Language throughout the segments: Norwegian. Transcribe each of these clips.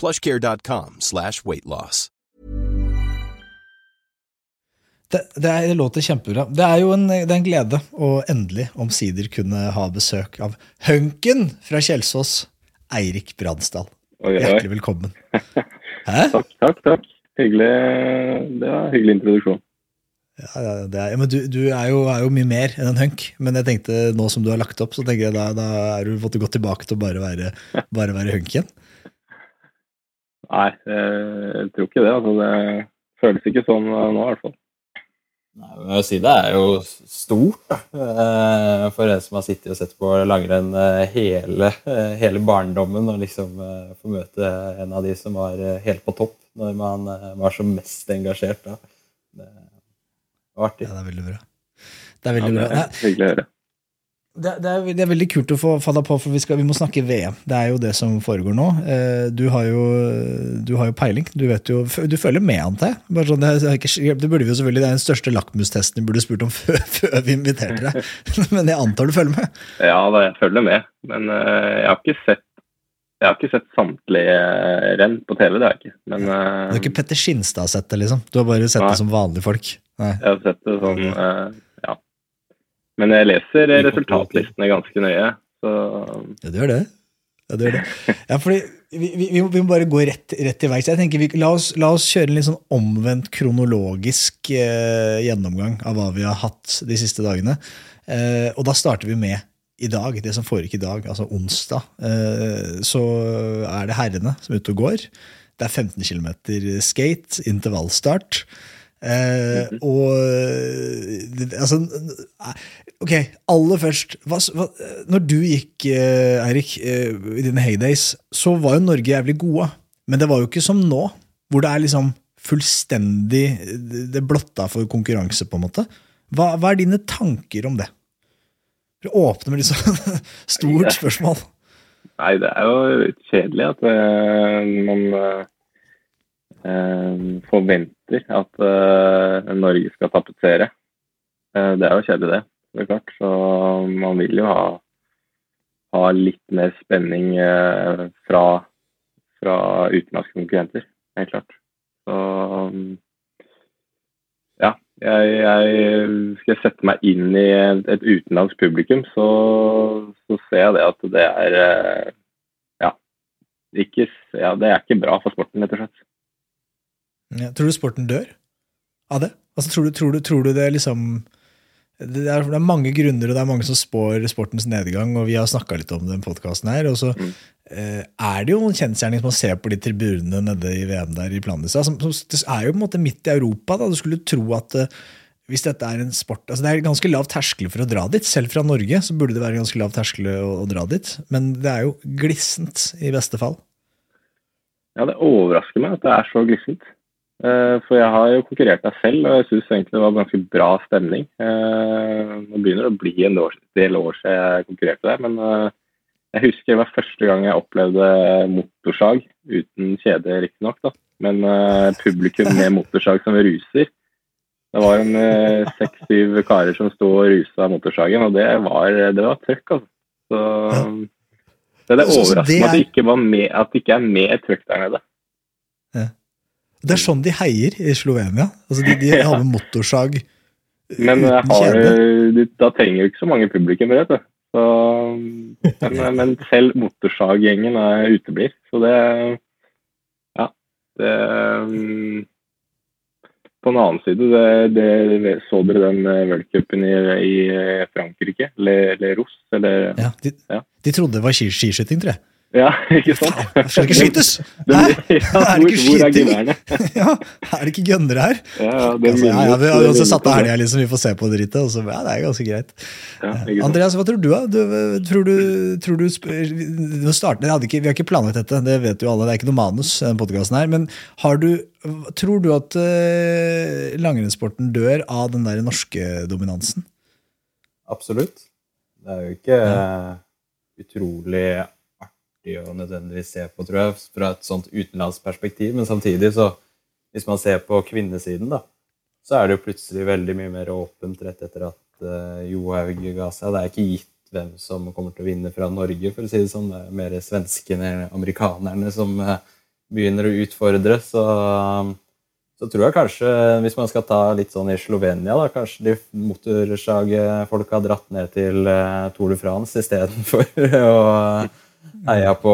plushcare.com slash weightloss. Det, det, er, det låter kjempebra. Det er jo en, det er en glede å endelig omsider kunne ha besøk av hunken fra Kjelsås, Eirik Bransdal. Hjertelig velkommen. Hæ? Takk, takk. takk. Hyggelig. Det var en hyggelig introduksjon. Ja, er, men du, du er, jo, er jo mye mer enn en hunk. Men jeg tenkte nå som du har lagt opp, så tenker jeg da, da er du fått gått tilbake til å bare være, bare være hunk igjen. Nei, jeg tror ikke det. Altså, det føles ikke sånn nå, i hvert fall. Nei, men jeg vil si Det er jo stort da, eh, for en som har sittet og sett på langrenn eh, hele, eh, hele barndommen, og liksom få møte en av de som var helt på topp når man var som mest engasjert. da. Det var artig. Ja, det er veldig bra. Det er veldig Ja, bra. det er hyggelig å høre. Det, det, er, det er veldig kult å få, få deg på, for vi, skal, vi må snakke VM. Det er jo det som foregår nå. Eh, du, har jo, du har jo peiling. Du vet jo, du følger med, antar jeg? Bare sånn, det, er ikke, det burde vi jo selvfølgelig, det er den største lakmustesten vi burde spurt om før, før vi inviterte deg. Men jeg antar du følger med? Ja, jeg følger med. Men eh, jeg har ikke sett jeg har ikke sett samtlige eh, renn på TV, det har jeg ikke. Men Du eh, har ikke Petter Skinstad sett det, liksom? Du har bare sett Nei. det som vanlige folk? Nei. jeg har sett det sånn eh, Ja. Men jeg leser resultatlistene ganske nøye. Så Ja, du gjør det. Ja, det det. Ja, fordi vi, vi, vi, må, vi må bare gå rett, rett til verks. Jeg tenker vi, la, oss, la oss kjøre en litt sånn omvendt kronologisk eh, gjennomgang av hva vi har hatt de siste dagene. Eh, og da starter vi med i dag, det som foregikk i dag, altså onsdag. Eh, så er det herrene som er ute og går. Det er 15 km skate, intervallstart. Eh, og altså Ok, aller først. Hva, hva, når du gikk, eh, Eirik, eh, i dine heydays, så var jo Norge jævlig gode. Men det var jo ikke som nå, hvor det er liksom fullstendig Det blotta for konkurranse, på en måte. Hva, hva er dine tanker om det? For åpner med litt sånn stort spørsmål. Nei, det er jo kjedelig at eh, man eh, eh, forventer at eh, Norge skal tapetsere. Eh, det er jo kjedelig, det. Det er klart. Så man vil jo ha, ha litt mer spenning eh, fra, fra utenlandske konkurrenter, helt klart. Så ja, jeg, jeg skal jeg sette meg inn i et, utenlandsk publikum, så, så ser jeg det at det er eh, ja, ikke, ja, det er ikke bra for sporten, rett og slett. Ja, tror du sporten dør av det? Altså, tror, du, tror, du, tror du det liksom det er, det er mange grunner, og det er mange som spår sportens nedgang, og vi har snakka litt om den podkasten her. Og så Mm. eh, er det jo en kjensgjerning som man ser på de tribunene nede i VM der i Planica. Som, som, det er jo på en måte midt i Europa. da, Du skulle tro at eh, hvis dette er en sport altså Det er ganske lav terskel for å dra dit. Selv fra Norge så burde det være ganske lav terskel å, å dra dit. Men det er jo glissent, i beste fall. Ja, det overrasker meg at det er så glissent. Eh, For jeg har jo konkurrert meg selv, og jeg syns egentlig det var ganske bra stemning. Eh, Nå begynner det å bli en del år siden jeg konkurrerte der, men eh, jeg husker det var første gang jeg opplevde motorsag uten kjede, riktignok. Men publikum med motorsag som ruser. Det var en seks-syv karer som sto og rusa motorsagen, og det var, det var trøkk, altså. Så det, det overrasker meg at det ikke, var med, at det ikke er mer trøkk der nede. Det er sånn de heier i Slovenia. Altså De, de har med motorsag Men eh, har da trenger du ikke så mange publikum, vet du. Så, men, men selv motorsaggjengen uteblir. Så det Ja. Det, um, på en annen side, det, det, så dere den eh, worldcupen i, i Frankrike? Le, Ros? Eller, ja, de, ja. de trodde det var skiskyting, tror jeg. Ja, ikke sant? Skal det ikke skytes? Hæ? Ja, er det ikke skyting? hvor er ja, er det ikke gønnere her? Ja, ja, det altså, ja, ja, vi har også satt av helga, liksom, vi får se på drittet. Og så, ja, det er ganske greit. Ja, Andreas, hva tror du? Du, tror du, tror du du starter, ikke, Vi har ikke planlagt dette, det vet jo alle, det er ikke noe manus. den podcasten her, Men har du, tror du at uh, langrennssporten dør av den der norske dominansen? Absolutt. Det er jo ikke uh, utrolig artig å nødvendigvis se på, tror jeg, fra et sånt utenlandsperspektiv. Men samtidig, så hvis man ser på kvinnesiden, da, så er det jo plutselig veldig mye mer åpent rett etter at uh, Johaug ga seg. Det er ikke gitt hvem som kommer til å vinne fra Norge, for å si det sånn. Det er mer svenskene eller amerikanerne som uh, begynner å utfordre. Så, så tror jeg kanskje, hvis man skal ta litt sånn i Slovenia, da, kanskje de motorsagfolka har dratt ned til uh, Tour de France istedenfor å heia på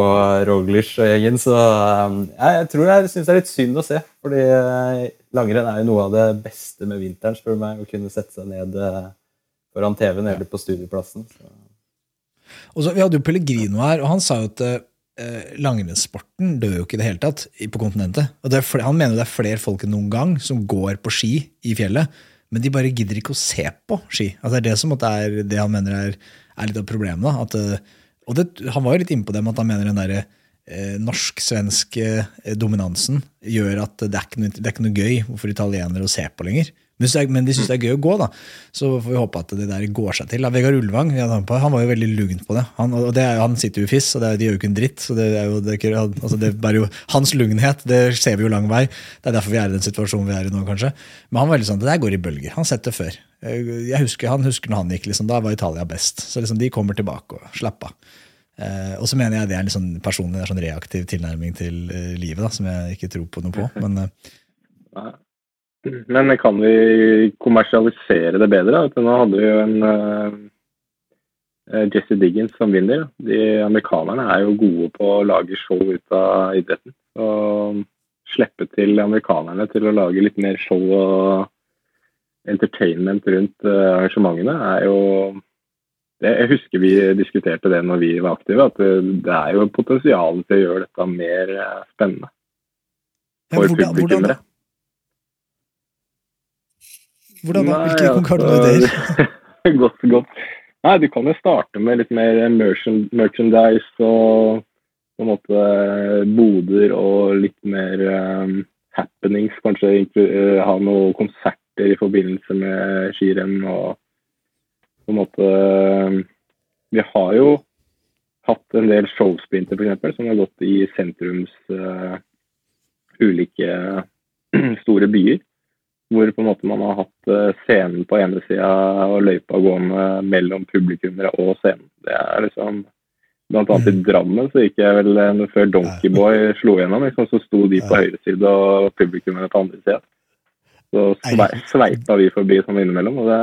Roglish og gjengen. Så um, jeg tror jeg syns det er litt synd å se. Fordi eh, langrenn er jo noe av det beste med vinteren, spør du meg. Å kunne sette seg ned eh, foran TV-en eller på studieplassen. Så. Og så, Vi hadde jo Pellegrino her, og han sa jo at eh, langrennssporten dør jo ikke i det hele tatt på kontinentet. Flere, Han mener det er flere folk enn noen gang som går på ski i fjellet, men de bare gidder ikke å se på ski. Altså Det er det som er det han mener er, er litt av problemet. da, at eh, og det, Han var jo litt inne på det med at han mener den der, eh, norsk-svenske eh, dominansen gjør at det er, noe, det er, ikke noe, gøy for italienere å se på lenger. Men, men de syns det er gøy å gå, da. Så får vi håpe at det der går seg til. Da. Vegard Ulvang han var jo veldig lugn på det. Han, og det er, han sitter jo i fiss, og det er, de gjør jo ikke en dritt. så det er jo, det altså det jo Hans lugnhet det ser vi jo lang vei. Det er derfor vi er i den situasjonen vi er i nå, kanskje. Men han var veldig sånn, det der går i bølger. Han setter før. Jeg husker, Han husker når han gikk, liksom, da var Italia best. Så liksom, de kommer tilbake og slapper av. Eh, og så mener jeg det er en sånn personlig en sånn reaktiv tilnærming til eh, livet da, som jeg ikke tror på noe på. Men, eh. Men kan vi kommersialisere det bedre? Nå hadde vi jo en uh, Jesse Diggins som vinner. De Amerikanerne er jo gode på å lage show ut av idretten. Og slippe til amerikanerne til å lage litt mer show og entertainment rundt uh, arrangementene er jo jeg husker vi diskuterte det når vi var aktive, at det er jo potensial til å gjøre dette mer eh, spennende for publikummere. Hvordan da? Hvilke Nei, noen ideer? godt, godt. Nei, Du kan jo starte med litt mer merchandise og på en måte boder og litt mer um, happenings. Kanskje uh, ha noen konserter i forbindelse med skirenn. og på en måte Vi har jo hatt en del showsprinter f.eks. som har gått i sentrums uh, ulike store byer. Hvor på en måte man har hatt uh, scenen på ene sida og løypa gående mellom publikummere og scenen. Det er liksom Blant annet i mm. Drammen så gikk jeg vel før Donkeyboy slo gjennom, liksom, så sto de på høyre side og publikummere på andre sida. Så sveipa vi forbi sånn innimellom. og det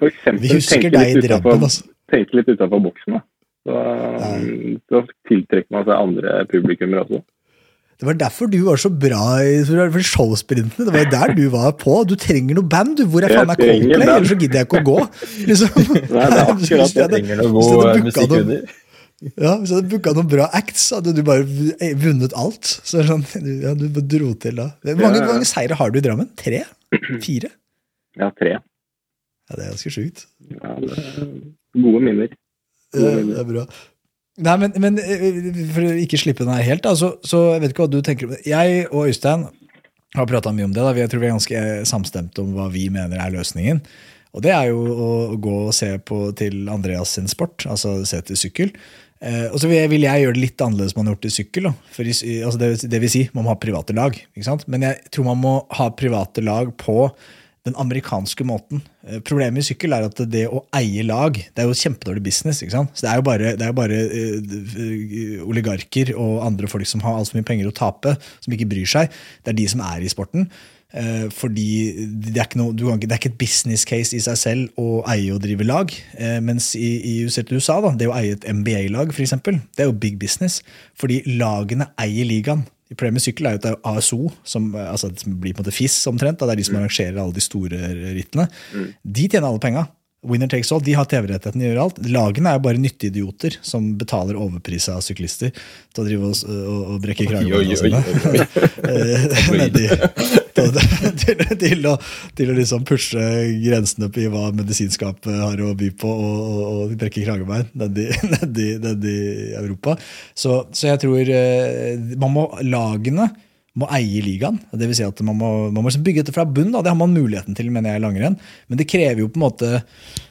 for eksempel, Vi husker deg i Drammen, altså. Tenke litt utenfor boksen, da. Så, så tiltrekker man seg andre publikummere også. Det var derfor du var så bra i showsprintene. Det var der du var på. Du trenger noe band. Du. Hvor er faen meg Coldplay? Ellers så gidder jeg ikke å gå. Liksom. Nei, det er akkurat det. Trenger noe god musikk under. Ja, Hvis jeg hadde booka noen bra acts, hadde du bare vunnet alt. Så sånn, ja, Du dro til da. Hvor mange, ja, mange seire har du i Drammen? Tre? Fire? Ja, tre. Ja, Det er ganske sjukt. Ja, gode minner. Gode minner. det er bra. Nei, men, men, eh, for å ikke slippe den her helt, da, så, så jeg vet ikke hva du tenker. Jeg og Øystein har prata mye om det. da, Jeg tror vi er ganske samstemte om hva vi mener er løsningen. Og det er jo å gå og se på til Andreas sin sport, altså se til sykkel. Eh, og så vil jeg, vil jeg, gjøre det litt annerledes man har gjort i sykkel. For, altså det, det, vil si, man må ha private lag. Men jeg tror man må ha private lag på den amerikanske måten. Eh, problemet i sykkel er at det å eie lag det er jo kjempedårlig business. ikke sant? Så Det er jo bare, er bare uh, oligarker og andre folk som har altfor mye penger å tape, som ikke bryr seg. Det er de som er i sporten. Uh, fordi det er, noe, kan, det er, ikke et business case i seg selv å eie og drive lag. Uh, mens i, i USA, da, det å eie et MBA-lag, f.eks., det er jo big business. Fordi lagene eier ligaen. I Premier Sykkel er jo det ASO, som, altså, som blir på en måte FIS omtrent. Da. Det er de som arrangerer alle de store rittene. De tjener alle penga. Winner takes all, De har TV-rettigheten, de gjør alt. Lagene er jo bare nytteidioter som betaler overpris av syklister til å drive og, og, og brekke kragebåndene sine. oi. Eh, nedi, til, til, å, til å liksom pushe grensene på hva medisinskapet har å by på, og, og, og brekke kragebein nedi, nedi, nedi Europa. Så, så jeg tror eh, man må lagene må eie ligaen. Det vil si at Man må, man må liksom bygge dette fra bunn. Det har man muligheten til, mener jeg, i langrenn. Men det krever jo på en måte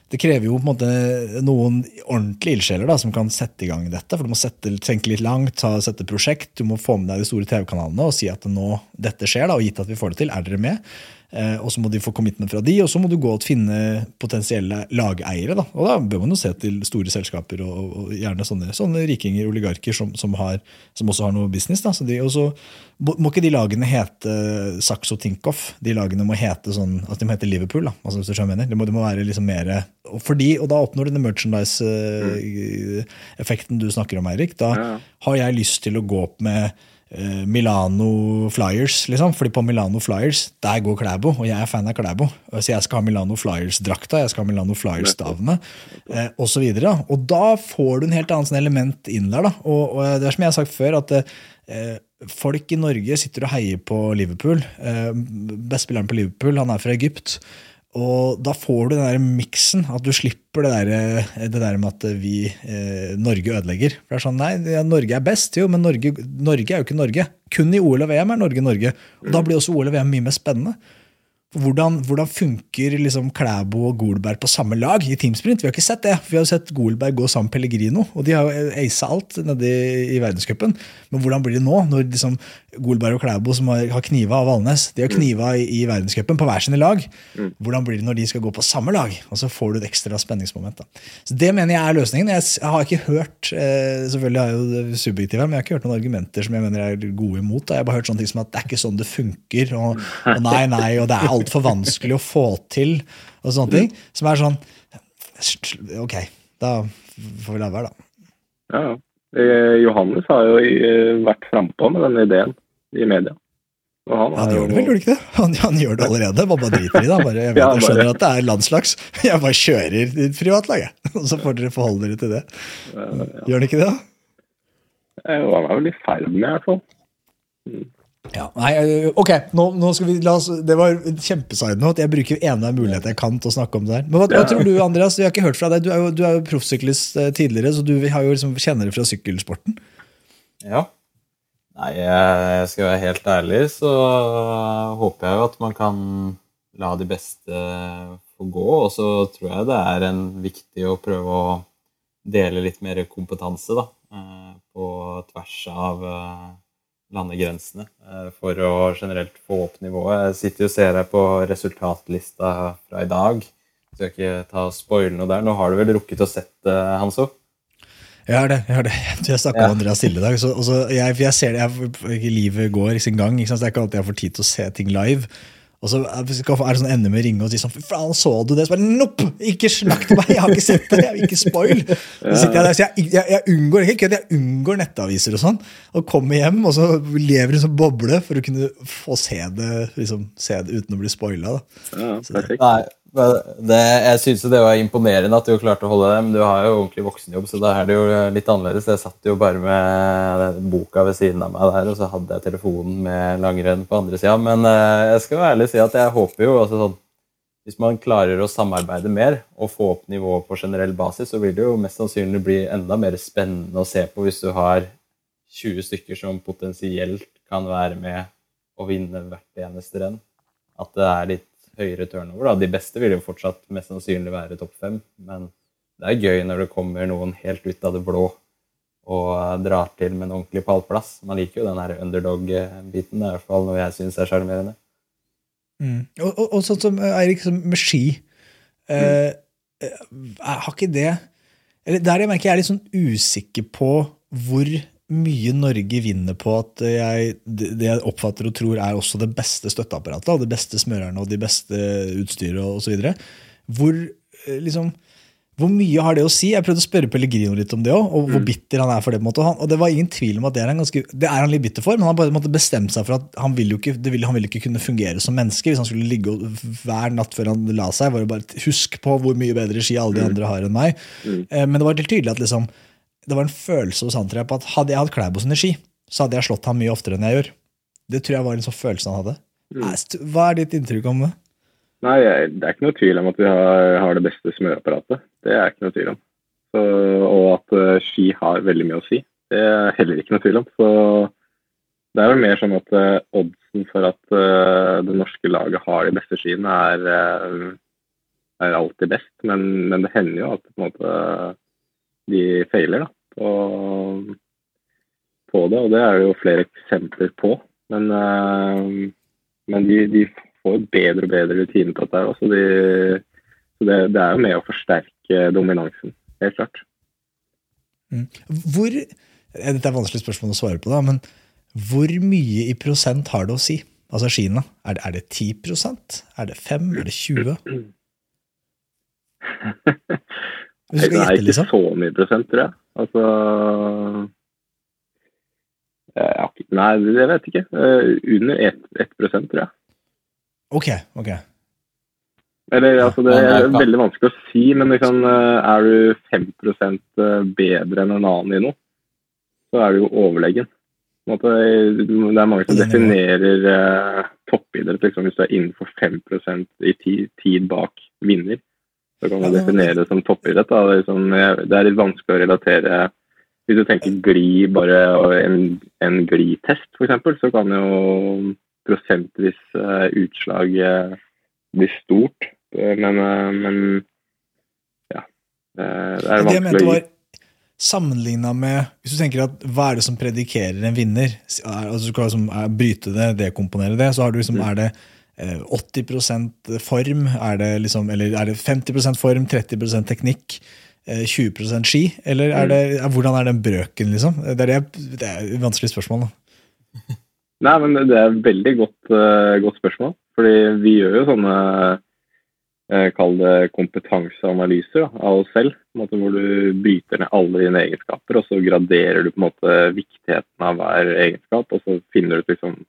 det krever jo på en måte noen ordentlige ildsjeler som kan sette i gang dette. for Du må sette, tenke litt langt, ta, sette prosjekt, du må få med deg de store TV-kanalene og si at nå dette skjer, da, og gitt at vi får det til, er dere med? Eh, og så må de få commitment fra de, og så må du gå og finne potensielle lageiere. Da. Og da bør man jo se til store selskaper og, og gjerne sånne, sånne rikinger, oligarker, som, som, har, som også har noe business. Da. Så de, og så må ikke de lagene hete Saxo Tinkoff. De lagene må hete sånn, altså de må hete Liverpool. Da. Altså, hvis du skjønner mener. Det må, det må være liksom mer og, fordi, og da oppnår du den merchandise-effekten du snakker om, Eirik. Da har jeg lyst til å gå opp med eh, Milano Flyers, liksom. Fordi på Milano Flyers, der går Klæbo, og jeg er fan av Klæbo. Så jeg skal ha Milano Flyers-drakta, jeg skal ha Milano Flyers-stavene, eh, osv. Og, og da får du en helt annen sånn element inn der. da. Og, og det er som jeg har sagt før, at eh, folk i Norge sitter og heier på Liverpool. Eh, Bestspilleren på Liverpool, han er fra Egypt. Og da får du den der miksen, at du slipper det der, det der med at vi, eh, Norge ødelegger. For det er sånn, nei, ja, Norge er best, jo, men Norge, Norge er jo ikke Norge. Kun i OL og VM er Norge Norge. Og da blir også OL og VM mye mer spennende. Hvordan, hvordan funker liksom Klæbo og Golberg på samme lag i teamsprint? Vi har ikke sett det. Vi har jo sett Golberg gå sammen med Pellegrino, og de har jo aisa alt nede i, i verdenscupen. Men hvordan blir det nå, når liksom Golberg og Klæbo, som har, har kniva av Valnes, de har kniva i, i verdenscupen på hver sine lag? Hvordan blir det når de skal gå på samme lag? Og så får du et ekstra spenningsmoment. da. Så Det mener jeg er løsningen. Jeg, har ikke hørt eh, selvfølgelig har jeg jo subjektive men jeg har ikke hørt noen argumenter som jeg mener er gode imot. Da. Jeg har bare hørt sånne ting som at det er ikke sånn det funker, og, og nei, nei, og det er altfor vanskelig å få til, og sånne ting. Som er sånn Ok, da får vi la være, da. Ja, ja. Eh, Johannes har jo eh, vært frampå med denne ideen i media. Han Han gjør det vel, gjør det ikke det? Han, han gjør det allerede, man bare driter i det. han Bare, jeg, vet, jeg skjønner at det er landslags. Jeg bare kjører i privatlag, jeg. Og så får dere forholde dere til det. Gjør han ikke det? da? Jo, han er vel i ferd med, i hvert fall. Ja, nei, øh, ok, nå, nå skal vi oss Det var kjempeside note. Jeg bruker enhver mulighet jeg kan til å snakke om det her. Men hva, hva tror du, Andreas? Vi har ikke hørt fra deg. Du er jo, du er jo proffsyklist eh, tidligere, så du har jo liksom kjenner det fra sykkelsporten. Ja. Nei, jeg skal være helt ærlig, så håper jeg jo at man kan la de beste få gå. Og så tror jeg det er en viktig å prøve å dele litt mer kompetanse da, eh, på tvers av eh, landegrensene eh, for å generelt få opp nivået. Jeg sitter og ser her på resultatlista fra i dag. Skal ikke ta spoile noe der. Nå har du vel rukket å sett det, Hanso? Jeg har det. Jeg har det. Jeg snakka Ja. med Andreas Silje i dag. Så, jeg, jeg ser det, jeg, Livet går sin gang. Det er ikke alltid jeg får tid til å se ting live. Og så er det sånn ende med å ringe og si sånn Fy faen, så du det? Så bare, Nopp! Ikke snakk til meg! Jeg har ikke sett det! Jeg vil ikke spoil! Så sitter jeg der, så jeg, jeg, jeg unngår ikke kødd, jeg unngår nettaviser og sånn. Og kommer hjem, og så lever hun sånn boble for å kunne få se det, liksom, se det uten å bli spoila. Ja, perfekt. Nei, det, jeg syns det var imponerende at du klarte å holde det, men du har jo ordentlig voksenjobb, så da er det jo litt annerledes. Jeg satt jo bare med boka ved siden av meg der, og så hadde jeg telefonen med langrenn på andre sida. Men eh, jeg skal være ærlig si at jeg håper jo altså sånn Hvis man klarer å samarbeide mer og få opp nivået på generell basis, så vil det jo mest sannsynlig bli enda mer spennende å se på hvis du har 20 stykker som potensielt kan være med og vinne hvert eneste renn. At det er litt høyere turnover. Da. De beste vil jo fortsatt mest sannsynlig være topp fem, men det er gøy når det kommer noen helt ut av det blå og eh, drar til med en ordentlig pallplass. Man liker jo den her underdog-biten. Det er i hvert fall noe jeg syns er sjarmerende. Mm. Og, og, og sånn som eh, Eirik, med ski eh, eh, Har ikke det eller Der jeg merker jeg er litt sånn usikker på hvor mye Norge vinner på at jeg, det jeg oppfatter og tror er også det beste støtteapparatet, og det beste smørerne og de beste utstyret osv. Hvor, eh, liksom, hvor mye har det å si? Jeg prøvde å spørre Pellegrino litt om det òg, og hvor bitter han er for det. på en måte. Han, og det var ingen tvil om at det er, han ganske, det er han litt bitter for, men han bare måtte bestemt seg for at han ville ikke, det ville, han ville ikke kunne fungere som menneske hvis han skulle ligge og, hver natt før han la seg. var det bare Husk på hvor mye bedre ski alle de andre har enn meg. Eh, men det var helt tydelig at liksom, det var en følelse hos Antria på at hadde jeg hatt Klæbo sine ski, så hadde jeg slått ham mye oftere enn jeg gjør. Det tror jeg var en sånn følelse han hadde. Mm. Hva er ditt inntrykk om det? Nei, det er ikke noe tvil om at vi har, har det beste smøreapparatet. Det er ikke noe tvil om. Så, og at uh, ski har veldig mye å si. Det er heller ikke noe tvil om. Så det er vel mer sånn at uh, oddsen for at uh, det norske laget har de beste skiene, er, er alltid best. Men, men det hender jo at på en måte, de feiler da, på, på det, og det er det jo flere eksempler på. Men, uh, men de, de får bedre og bedre rutiner på dette. også. De, så det, det er jo med å forsterke dominansen, helt klart. Hvor, eh, dette er et vanskelig spørsmål å svare på, da, men hvor mye i prosent har det å si? Altså Kina, Er det, er det 10% Er det 5 Er det 20 Hvis du skal det er ikke liksom. så mye prosent, tror jeg. Altså ja, har Nei, jeg vet ikke. Eh, Under 1, 1 tror jeg. Ok, ok. Eller, altså, det er veldig vanskelig å si, men liksom, eh, er du 5 bedre enn en annen i noe, så er du jo overlegen. Det er mange som definerer eh, toppidrett liksom, hvis du er innenfor 5 i tid, tid bak vinner. Så kan man definere det som toppidrett. Da. Det, er liksom, det er litt vanskelig å relatere Hvis du tenker gli, bare en, en glitest f.eks., så kan jo prosentvis eh, utslag eh, bli stort. Eh, Men, men ja. Det er vanskelig å gi. Sammenligna med Hvis du tenker at hva er det som predikerer en vinner? Er- Altså, du skal liksom bryte det, dekomponere det. Så har du liksom, Mm. er det 80% form? Er det liksom, eller er det 50% form, 30 teknikk? eh, 20% ski? Eller er Mm. det, er, hvordan er den brøken, liksom? Det er, det, det er et vanskelig spørsmål. Da. Nei, men det er et veldig godt, eh, godt spørsmål. Fordi vi gjør jo sånne eh, Kall det kompetanseanalyser da, av oss selv. Måte hvor du bryter ned alle dine egenskaper, og så graderer du på en måte viktigheten av hver egenskap. Og så finner du ut liksom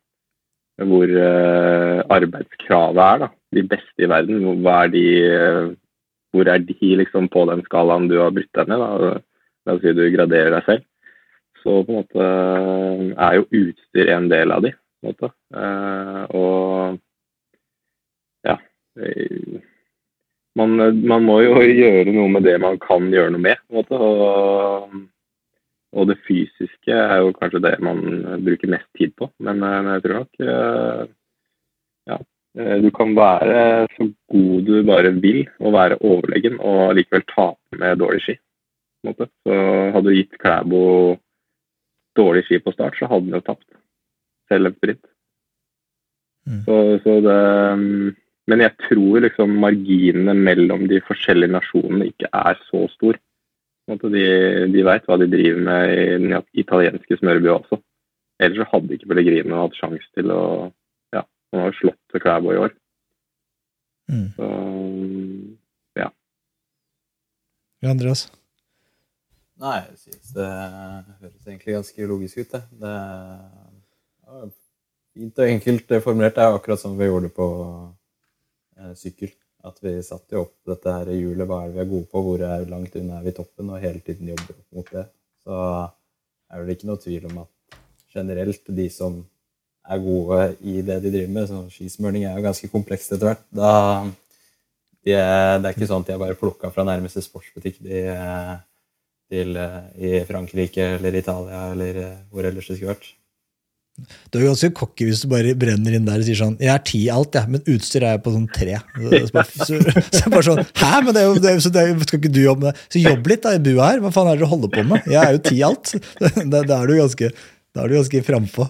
hvor eh, arbeidskravet er. da, De beste i verden. Hvor, er de, eh, hvor er de liksom på den skalaen du har brutt deg ned? da, La oss si du graderer deg selv så på en måte er jo utstyr en del av de. På en måte. Eh, og ja man, man må jo gjøre noe med det man kan gjøre noe med. På en måte. Og, og det fysiske er jo kanskje det man bruker mest tid på. Men, eh, jeg tror nok eh, ja, eh, du kan være så god du bare vil og være overlegen og likevel tape med dårlig ski. Så hadde du gitt Klæbo dårlig ski på start, så hadde han jo tapt. Selv en sprint. Mm. Så, så det um, Men jeg tror liksom marginene mellom de forskjellige nasjonene ikke er så stor. På De, de veit hva de driver med i den italienske smørbua også. Ellers så hadde ikke Pellegrino hatt sjanse til å Ja, han har jo slått Klæbo i år. Mm. Så ja. Ja, Andreas? Nei, jeg synes det høres egentlig ganske logisk ut, det. Det er fint og enkelt formulert. Det er akkurat som vi gjorde det på eh, sykkel. At vi satte jo opp dette her hjulet. Hva er det vi er gode på? Hvor er langt unna er vi toppen? Og hele tiden jobber opp mot det. Så er det ikke noe tvil om at generelt de som er gode i det de driver med, så skismøring er jo ganske komplekst etter hvert. Da de er, det er ikke sånn at de er bare plukka fra nærmeste sportsbutikk. De, eh, til eh, i Frankrike eller Italia eller eh, hvor ellers det skulle vært. Du er ganske cocky hvis du bare brenner inn der og sier sånn Jeg er ti i alt, jeg, men utstyr er jeg på sånn tre. Så, så, så, bare sånn Hæ, men det er jo, det er, så det er, skal ikke du jobbe med? Så jobb litt da i bua her. Hva faen er det du holder på med? Jeg er jo ti i alt. Da, er du ganske, da er ganske frampå.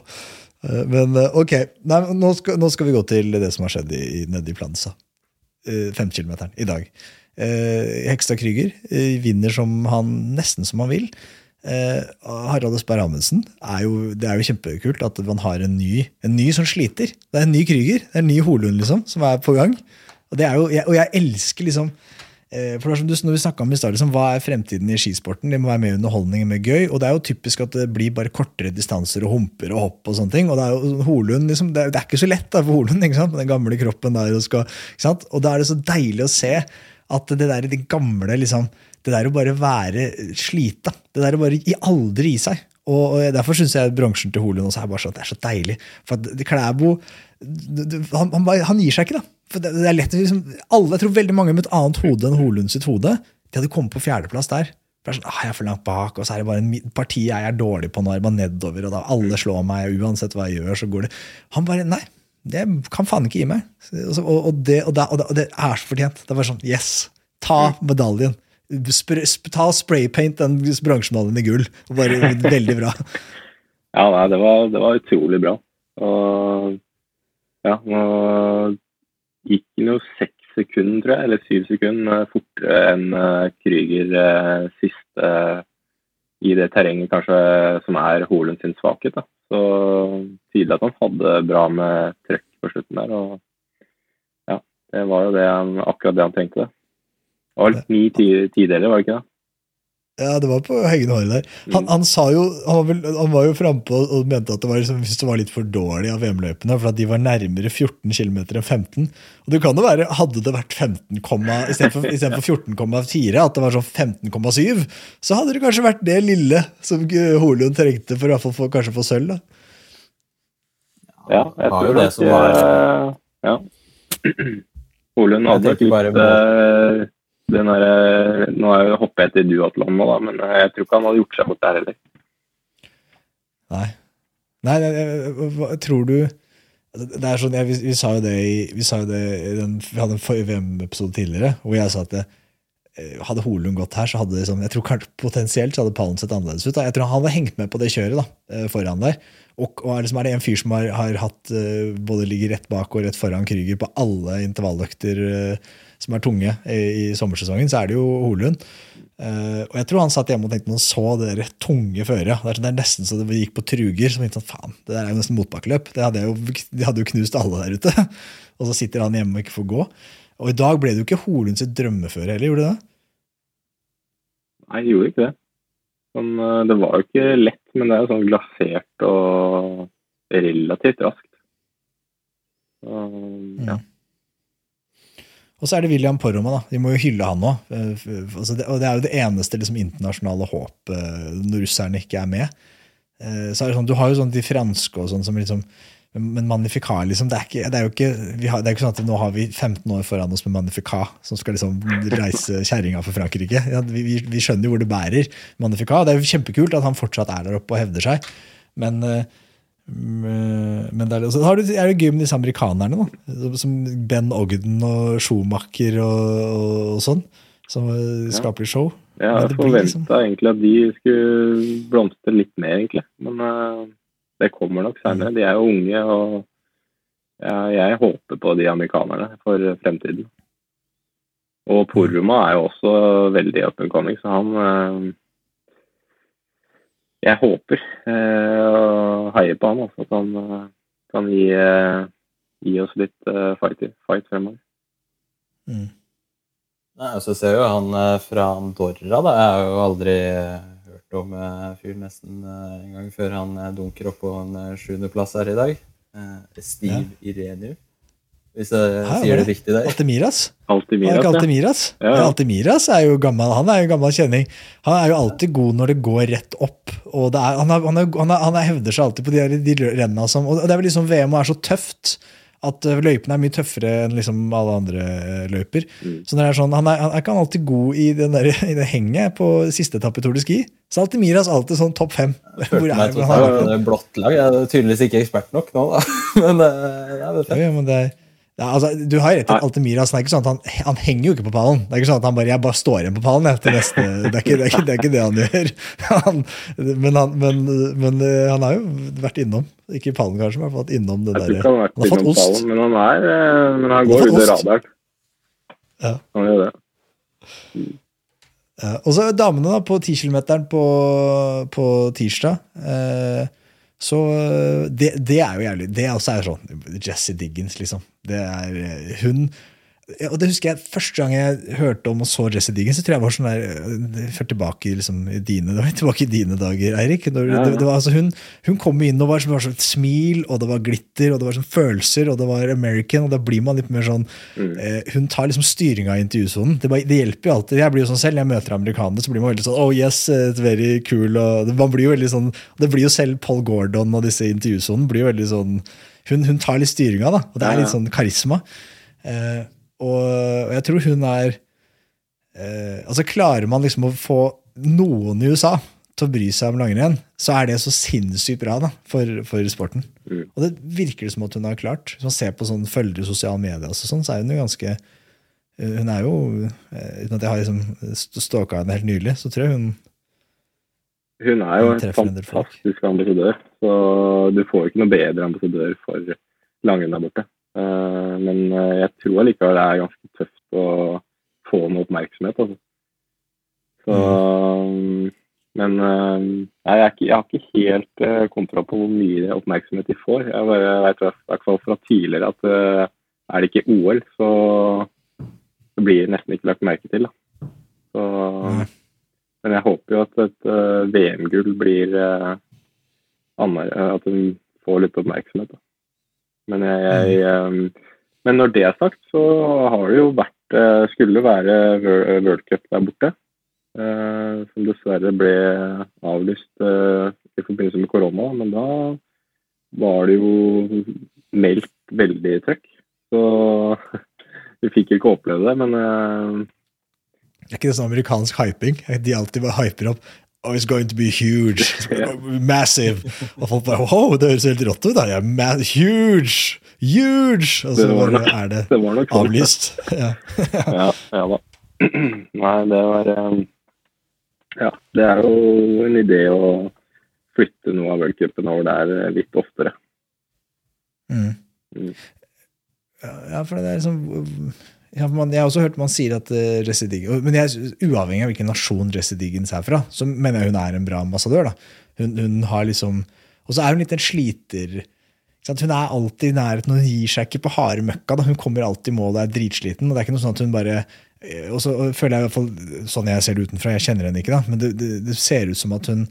Eh, Men eh, ok, Nei, nå, skal, nå skal vi gå til det som har skjedd i, nede i Plansa. Eh, Femkilometeren i dag. Hekstad Krüger vinner som han, nesten som han vil. Eh, Harald Østberg Amundsen er jo, Det er jo kjempekult at man har en ny, en ny som sliter. Det er en ny Krüger, det er en ny Holund liksom, som er på gang. Og, jo, jeg, og jeg elsker liksom eh, for det er som du, når vi om i stad, liksom, Hva er fremtiden i skisporten? Det må være med underholdning og gøy. Og det er jo typisk at det blir bare kortere distanser og humper og hopp. Og sånne ting, og det er jo Holund, liksom, det, er, det er ikke så lett da, for Holund ikke sant? med den gamle kroppen der. Og, skal, og da er det så deilig å se at det der de gamle liksom, Det der å bare være slita, det der å bare aldri gi seg. Og, Derfor syns jeg bransjen til Holund også er bare sånn, det er så deilig. For Klæbo han, han, han, gir seg ikke, da. For det, det er lett, liksom, alle, Jeg tror veldig mange med et annet hode enn Holund sitt hode de hadde kommet på fjerdeplass der. For sånn, ah, jeg er for langt bak, og så er det bare en parti jeg er dårlig på nå, er bare nedover, og da alle slår meg, uansett hva jeg gjør, så går det Han bare Nei, det kan faen ikke gi meg. Og, og, det, og, det, og det, er så fortjent. Det er bare sånn Yes! Ta medaljen. Ta spraypaint den bransjemedaljen i gull. Bare Veldig bra. Ja, nei, det var, det var utrolig bra. Og ja, nå gikk den jo seks sekunder, tror jeg, eller syv sekunder fortere enn uh, Krüger uh, siste uh, i det terrenget kanskje som er Holund sin svakhet. Da. Så tydelig at han hadde bra med trøkk på slutten der. og ja, Det var jo det han, akkurat det han tenkte. Litt ni tideler, var det ikke det? Ja, det var på hengende håret der. Han, han, sa jo, han, var, vel, han var jo frampå og mente at det var, liksom, det var litt for dårlig av VM-løpene, for at de var nærmere 14 km enn 15. Og det kan jo være, Hadde det vært 15, istedenfor 14,4, at det var sånn 15,7, så hadde det kanskje vært det lille som Holund trengte for å få, kanskje få sølv. da. Ja, jeg tror det, det som var Ja. Holund hadde litt uh, den der, eh, nå er jeg hopper jeg til duatlon nå, da, men eh, jeg tror ikke han hadde gjort seg bort der heller. Nei. Nei, jeg, tror du det er sånn, jeg, vi, vi, sa jo det i, vi, det i den, vi hadde en VM-episode tidligere hvor jeg sa at det, eh, hadde Holund gått her, så hadde det sånn, jeg tror potensielt så hadde pallen sett annerledes ut. Da. Jeg tror Han hadde hengt med på det kjøret da, foran der. Og, og er, liksom, er, det en fyr som har, har hatt både ligger rett bak og rett foran Krüger på alle intervalløkter som er tunge i, i sommersesongen, så er det jo Holund. Uh, og jeg tror han satt hjemme og tenkte når han så det der tunge føret. Det, det, er nesten så det gikk på truger. som tenkte sånn, faen, Det der er jo nesten motbakkeløp. Det hadde jo, de hadde jo knust alle der ute. og så sitter han hjemme og ikke får gå. Og i dag ble det jo ikke Holund sitt drømmeføre heller, gjorde det det? Nei, jeg gjorde ikke det. Men, eh, det var jo ikke lett, men det er jo sånn glasert og relativt raskt. Så, ja. Mm. Og så er det William Poromaa. da. Vi må jo hylle han òg. Eh, altså og det er jo det eneste liksom, internasjonale håpet eh, når russerne ikke er med. Eh, så er det sånn, Du har jo sånn de franske og sånn som liksom Men Magnificat, liksom, det er, ikke, det er jo ikke, har, det er ikke sånn at nå har vi 15 år foran oss med Magnificat, som skal liksom reise kjerringa for Frankrike. Ja, vi, vi, skjønner jo hvor det bærer. Magnificat. Det er jo kjempekult at han fortsatt er der oppe og hevder seg. Men men det er, så er det gøy med disse amerikanerne, da, som Ben Ogden og Schumacher og, og sånn, som skaper ja. show. Ja, jeg forventa liksom... egentlig at de skulle blomstre litt mer, egentlig. Men uh, det kommer nok senere. De er jo unge, og ja, jeg håper på de amerikanerne for fremtiden. Og Poruma er jo også veldig up and coming, så han uh, jeg håper eh, og heier på han. Altså, at han eh, kan gi, eh, gi oss litt fight, fight fremover. Mm. Nei, altså, ser jo han fra Andorra. Da. Jeg har jo aldri hørt om fyren nesten en gang før han dunker opp på en sjuendeplass her i dag. Steve ja. Ireniu. Hvis jeg Hæ, sier det riktig der. Altemiras? Altemiras, ja. Altemiras? Ja. ja. Altimiras er jo gammel, han er jo gammel kjenning. Han er jo alltid god når det går rett opp. og er, han, er, han, er, han, hevder seg alltid på de, de rennene som og Det er vel liksom VM er så tøft at eh, løypene er mye tøffere enn liksom alle andre løyper. Mm. Så det er sånn, han er, han er ikke alltid god i, der, i, det henget på siste etappe i Tour de Ski. Så Altimiras alltid sånn topp fem. Hvor er, meg til å blått lag. Jeg er tydeligvis ikke ekspert nok nå, da. men, eh, ja, det er Ja, men det er, ja, altså, du har rett i er ikke sånn at han, han, henger jo ikke på pallen. Det er ikke sånn at han bare, jeg bare står igjen på pallen jeg, neste det er, ikke, det, er ikke, det er ikke det han gjør. Han, men, han, men, men, eh, han har jo vært innom. Ikke pallen, kanskje, men i hvert fall innom det der. Han har, fått ost. Pallen, men han, er, eh, men han går under radaren. Ja. Han gjør det. Ja, og så damene da, på 10 km på, på tirsdag. Eh, så det, det, er jo jævlig. Det også er sånn Jesse Diggins, liksom. Det er eh, hun og det husker jeg Første gang jeg hørte om og så Jesse Diggins, så tror jeg var sånn der Før tilbake, liksom, i dine, tilbake i dine dager, Eirik. Det, det var, altså, hun, hun, kom inn og var, var sånn smil, og det var glitter, og det var sånn følelser, og det var American. og Da blir man litt mer sånn mm. eh, Hun tar liksom styringa i intervjusonen. Det, det, hjelper jo alltid. Jeg blir jo sånn selv, når jeg møter amerikanere, så blir man veldig sånn Oh yes, it's very cool. og Man blir jo veldig sånn Det blir jo selv Paul Gordon og disse intervjusonene blir jo veldig sånn hun, hun tar litt styringa, da. Og det er litt sånn karisma. Eh, og, og, jeg tror hun er eh, Altså, klarer man liksom å få noen i USA til å bry seg om langrenn, så er det så sinnssykt bra da, for, for sporten. Mm. Og det virker det som at hun har klart. Hvis man ser på sånn følgere i sosiale medier, og sånn, så er hun jo ganske eh, Hun er jo eh, Uten at jeg har liksom stalka henne helt nylig, så tror jeg hun Hun er jo en fantastisk ambassadør. Så du får ikke noe bedre ambassadør for langrenn der borte. Eh, men eh, jeg tror allikevel det er ganske tøft å få noe oppmerksomhet. Altså. Så, mm. Men eh, nei, jeg, ikke, jeg, har ikke helt kontroll på hvor mye oppmerksomhet de får. Jeg bare vet i hvert fall fra tidligere at er det ikke OL, så, blir det nesten ikke lagt merke til. Da. Så, men jeg håper jo at et VM-gull blir At hun får litt oppmerksomhet. Da. Men, jeg, jeg, um, men når det er sagt, så har det jo vært uh, Skulle være World Cup der borte. Uh, som dessverre ble avlyst i forbindelse med korona. Men da var det jo meldt veldig trøkk. Så vi fikk ikke oppleve det, men Det er ikke det sånn amerikansk hyping? De alltid bare hyper opp Oh, it's going to be huge. Massive. Og folk bare Wow, det høres helt rått ut. da. Ja, huge! Huge! Og så nok, er det, det nok, avlyst. ja. ja, ja da. Nei, det var um, Ja, det er jo en idé å flytte noe av worldcupen over der eh, litt oftere. Mm. Mm. Ja, for det er liksom ja, man, jeg har også hørt man sier at uh, Jesse Diggins Men jeg, uavhengig av hvilken nasjon Jesse Diggins er fra, så mener jeg hun er en bra ambassadør. Hun, hun, har liksom Og så er hun litt en sliter. Hun er alltid i nærheten, hun gir seg ikke på harde møkka. Da. Hun kommer alltid i mål og er dritsliten. og det er ikke noe sånn at hun bare eh, og så føler jeg i hvert fall sånn jeg ser det utenfra, jeg kjenner henne ikke, da, men det, det, det ser ut som at hun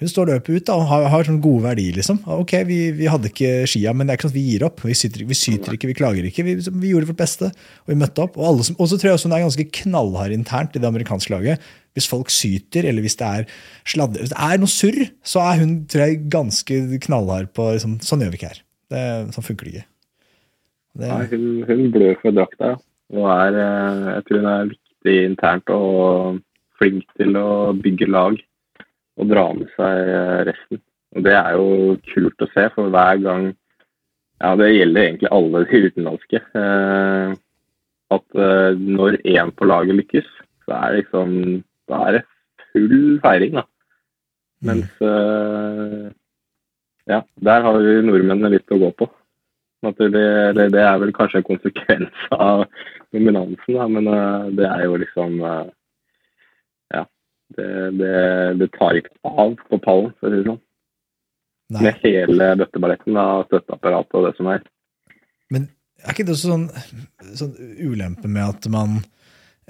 hun står løpet ut da, og har, har sånn gode verdier. liksom. Ok, vi, vi, hadde ikke skia, men det er ikke sånn at vi gir opp. Vi, syter, vi syter ikke, vi klager ikke. Vi, vi, gjorde vårt beste, og vi møtte opp. Og så tror jeg også hun er ganske knallhard internt i det amerikanske laget. Hvis folk syter, eller hvis det er sladder, hvis det er noe surr, så er hun tror jeg, ganske knallhard på liksom, Sånn gjør vi ikke her. Det, sånn funker det ikke. Det... Nei, hun, hun blør for drakta. Og er, eh, jeg tror hun er viktig internt og flink til å bygge lag og dra med seg eh, resten. Og Det er jo kult å se, for hver gang Ja, det gjelder egentlig alle de utenlandske. Eh, at eh, når én på laget lykkes, så er det liksom Da er det full feiring, da. Mens eh, Ja, der har vi nordmennene litt å gå på. Det, det, det, er vel kanskje en konsekvens av dominansen, da, men uh, det er jo liksom uh, det, det, det, tar ikke av på pallen, for å si det sånn. Nei. Med hele bøtteballetten av støtteapparatet og det som er. Men er ikke det også sånn, sånn ulempe med at man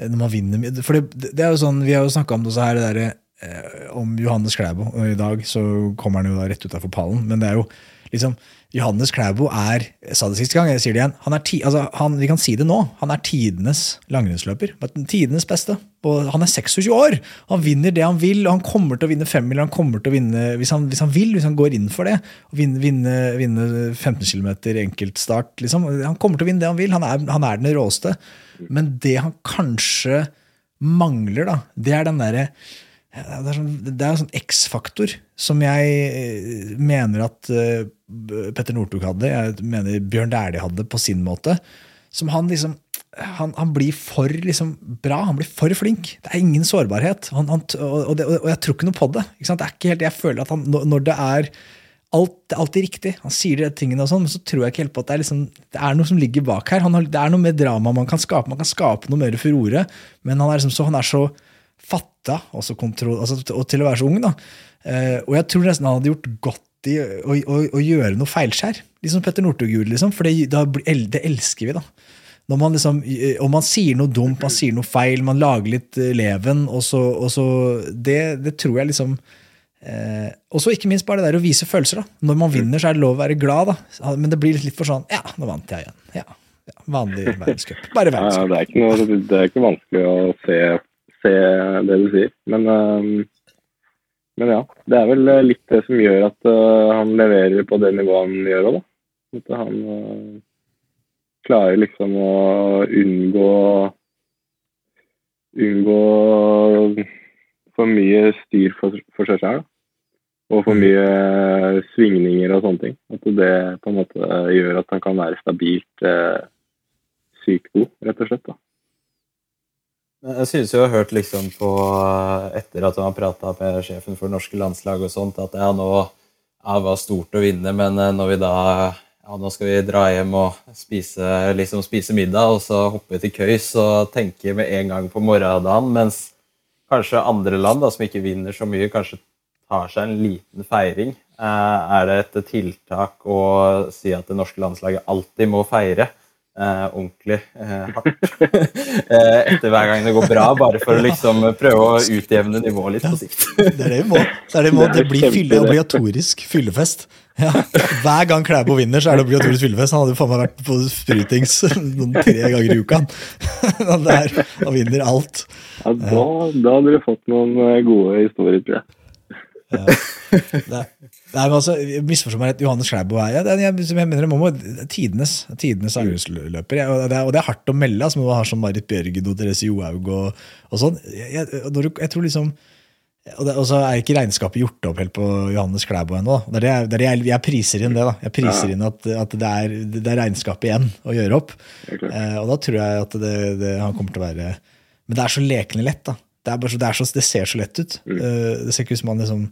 når man vinner For det, det er jo sånn, Vi har jo snakka om det også her, det der, eh, om Johannes Klæbo. Og i dag så kommer han jo da rett utafor pallen. Men det er jo liksom Johannes Klæbo er jeg sa det siste gang, jeg sier det igjen, han er ti, altså han, vi kan si det nå, han er tidenes langrennsløper. Tidenes beste. Og han er 26 år! Han vinner det han vil, og han kommer til å vinne femmil. Hvis han, hvis han, vil, hvis han går inn for det, og vinne, vinne, vinne 15 km enkeltstart. Liksom. Han kommer til å vinne det han vil. Han er, han er den råeste. Men det han kanskje mangler, da, det er den derre det er, sånn, en sånn X-faktor som jeg eh, mener at uh, Petter Northug hadde, jeg mener Bjørn Dæhlie hadde på sin måte. Som han liksom han, han, blir for liksom, bra, han blir for flink. Det er ingen sårbarhet. Han, han, og, det, og, jeg tror ikke noe på det. det er ikke helt, jeg føler at han, når det er alt, alt er riktig, han sier de tingene, og sånn, men så tror jeg ikke helt på at det er, liksom, det er noe som ligger bak her. Har, det er noe mer drama man kan skape. Man kan skape noe mer furore, men han er, liksom så, han er så fatta altså kontroll, altså, og til å være så ung. da. Eh, og jeg tror nesten han hadde gjort godt i å, å, å gjøre noe feilskjær. Liksom Petter Northug liksom, for det, det, elsker vi. da. når man liksom, Om man sier noe dumt, man sier noe feil, man lager litt eh, leven, og så, og så det, det, tror jeg liksom eh, Og så ikke minst bare det der å vise følelser. da. Når man vinner, så er det lov å være glad, da. Men det blir litt for sånn Ja, nå vant jeg igjen. Ja, ja Vanlig verdenscup. Bare verdenscup. Ja, det, er noe, det er ikke vanskelig å se, se det du sier. Men, uh, men ja. Det er vel litt det som gjør at uh, han leverer på det nivået han gjør òg, da. At han uh, klarer liksom å unngå unngå for mye styr for, for seg selv. Og for mm. mye svingninger og sånne ting. At det på en måte gjør at han kan være stabilt eh, sykt god, rett og slett. da. Jeg synes jo jeg har hørt liksom på, etter at han har prata med sjefen for det norske landslaget og sånt, at ja, nå ja, var stort å vinne, men eh, når vi da ja, nå skal vi dra hjem og spise, liksom spise middag, og så hoppe til køys og tenke med en gang på morgendagen, mens kanskje andre land da, som ikke vinner så mye, kanskje tar seg en liten feiring. Eh, er det et tiltak å si at det norske landslaget alltid må feire? Eh, ordentlig eh, hardt eh, etter hver gang det går bra, bare for å liksom prøve å utjevne nivået litt på sikt. det er det vi må. Det, det, må. det blir fylle, obligatorisk fyllefest. Ja. Hver gang Klæbo vinner, så er det obligatorisk fyllefest. Han hadde faen meg vært på sprutings noen tre ganger i uka. Han, der, han vinner alt. Ja, da, da hadde du fått noen gode historier, tror jeg. Ja. Nei, men altså, Misforstå meg rett, Johannes Klæbo er jeg, jeg, jeg, mener det må tidenes, tidenes angrepsløper. Og, det er, og det er hardt å melde, altså, man har sånn Marit Bjørgen og Therese Johaug og, og sånn. Jeg, jeg, tror liksom og, det, og, så er ikke regnskapet gjort opp helt på Johannes Klæbo ennå. Det er det, jeg, jeg, priser inn det. da. Jeg priser inn at, at det, er, det, er, regnskapet igjen å gjøre opp. Eh, og da tror jeg at det, han kommer til å være Men det er så lekende lett. da. Det, er så, så, det ser så lett ut. Mm. Uh, det ser ikke ut som han liksom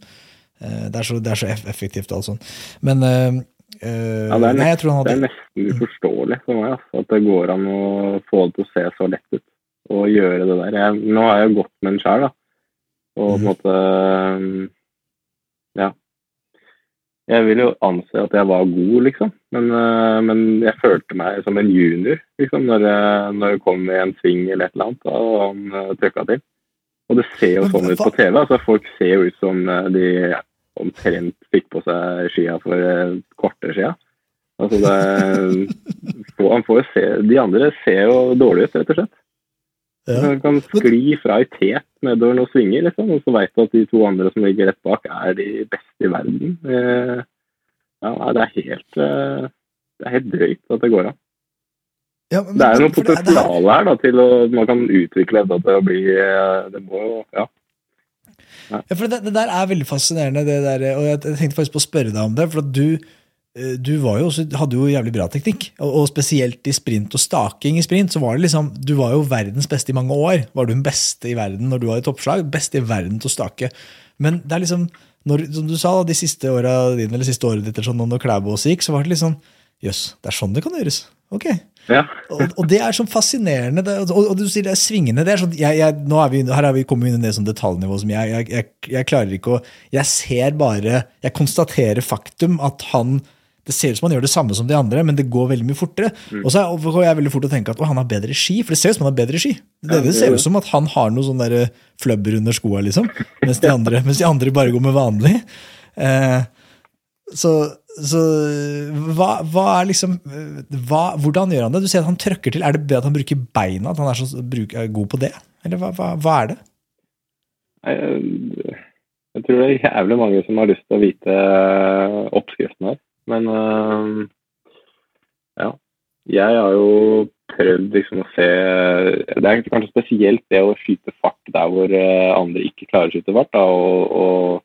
det, er så, det, er så, effektivt og alt sånt. Men uh, ja, det, er nesten, hadde... det er nesten uforståelig for meg altså, at det går an å få det til å se så lett ut. Og gjøre det der. Jeg, nå har jeg jo gått med en sjøl, da. Og på en mm. måte Ja. Jeg vil jo anse at jeg var god, liksom. Men, men jeg følte meg som en junior liksom, når jeg, når jeg kom i en sving eller et eller annet, og han trykka til. Og det ser jo sånn ut på TV. altså Folk ser jo ut som eh, de omtrent fikk på seg skia for et kvarter siden. Altså det, han får se, De andre ser jo dårlig ut, rett og slett. Ja. Han kan skli fra i tet nedover noen svinger, liksom, og så veit du at de to andre som ligger rett bak, er de beste i verden. Eh, ja, det er helt, eh, det er helt drøyt at det går an. Ja, men, det er jo noe potensial her da, til å man kan utvikle det til å bli eh, Det må jo Ja. ja. for det, det, der er veldig fascinerende, det der, og jeg tenkte faktisk på å spørre deg om det. for at du, eh, du jo også, hadde jo jævlig bra teknikk, og, og, spesielt i sprint og staking i sprint. så var det liksom, Du var jo verdens beste i mange år. Var du den beste i verden når du var i toppslag? Beste i verden til å stake. Men det er liksom, når, som du sa, da, de siste åra dine, eller siste året ditt, eller sånn, når Klæbås gikk, så var det liksom Jøss, Jøss, det er sånn det kan gjøres. Ok, ja. og, og, det er sånn fascinerende. Det, og, og, du sier det er svingende. Det er sånn, jeg, jeg, nå er vi, her har vi kommet inn i det sånn detaljnivå som jeg, jeg, jeg, klarer ikke å Jeg ser bare Jeg konstaterer faktum at han det ser ut som han gjør det samme som de andre, men det går veldig mye fortere. Mm. Og så går jeg veldig fort å tenke at han har bedre ski, for det ser ut som han har bedre ski. Det, det ser ut som at han har noe sånn fløbber under skoa, liksom, mens de, andre, mens de andre bare går med vanlig. Eh, så, så hva, hva, er liksom hva, Hvordan gjør han det? Du sier at han trøkker til. Er det at han bruker beina? At han er så bruk, er god på det? Eller hva, hva, er det? Jeg, jeg, tror det er jævlig mange som har lyst til å vite eh, oppskriften her. Men uh, ja. Jeg har jo prøvd liksom å se Det er kanskje spesielt det å skyte fart der hvor eh, andre ikke klarer å skyte fart. Da, og, og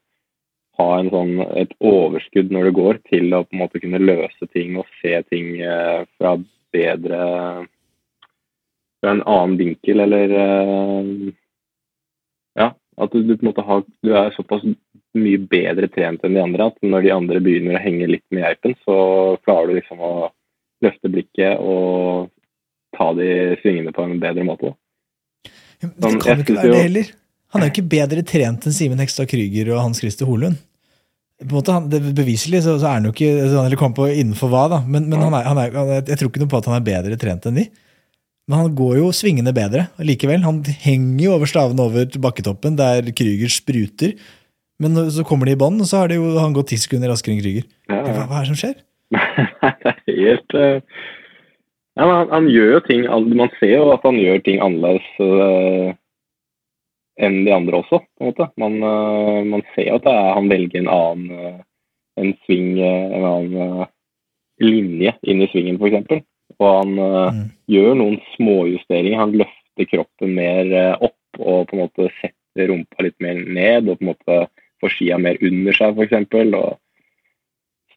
ha en sånn, et overskudd når det går, til å på en måte kunne løse ting og se ting eh, fra bedre Fra en annen vinkel, eller eh, Ja, at du, du, på en måte har, du er såpass mye bedre trent enn de andre at når de andre begynner å henge litt med geipen, så klarer du liksom å løfte blikket og ta de svingene på en bedre måte. Ja, det kan jo ikke være det heller. Han er jo ikke bedre trent enn Simen Hekstad Krüger og Hans Christer Holund. På en måte, han, det, beviselig så, så, er han jo ikke altså, Eller kom på innenfor hva, da. Men, men han er, han er, jeg tror ikke noe på at han er bedre trent enn de. Men han går jo svingende bedre likevel. Han henger jo over stavene over bakketoppen, der Krüger spruter. Men så kommer de i bånn, og så har det jo, han gått ti sekunder raskere enn Krüger. Ja, Hva, ja. hva er det som skjer? det er helt uh... ja, han, han gjør jo ting Man ser jo at han gjør ting annerledes eh, enn de andre også, på en måte. Man, eh, man ser jo at det er, han velger en annen eh, en sving, eh, en annen linje inn i svingen, f.eks. Og han Mm. gjør noen småjusteringer. Han løfter kroppen mer opp og på en måte setter rumpa litt mer ned. Og på en måte får skia mer under seg, f.eks. Og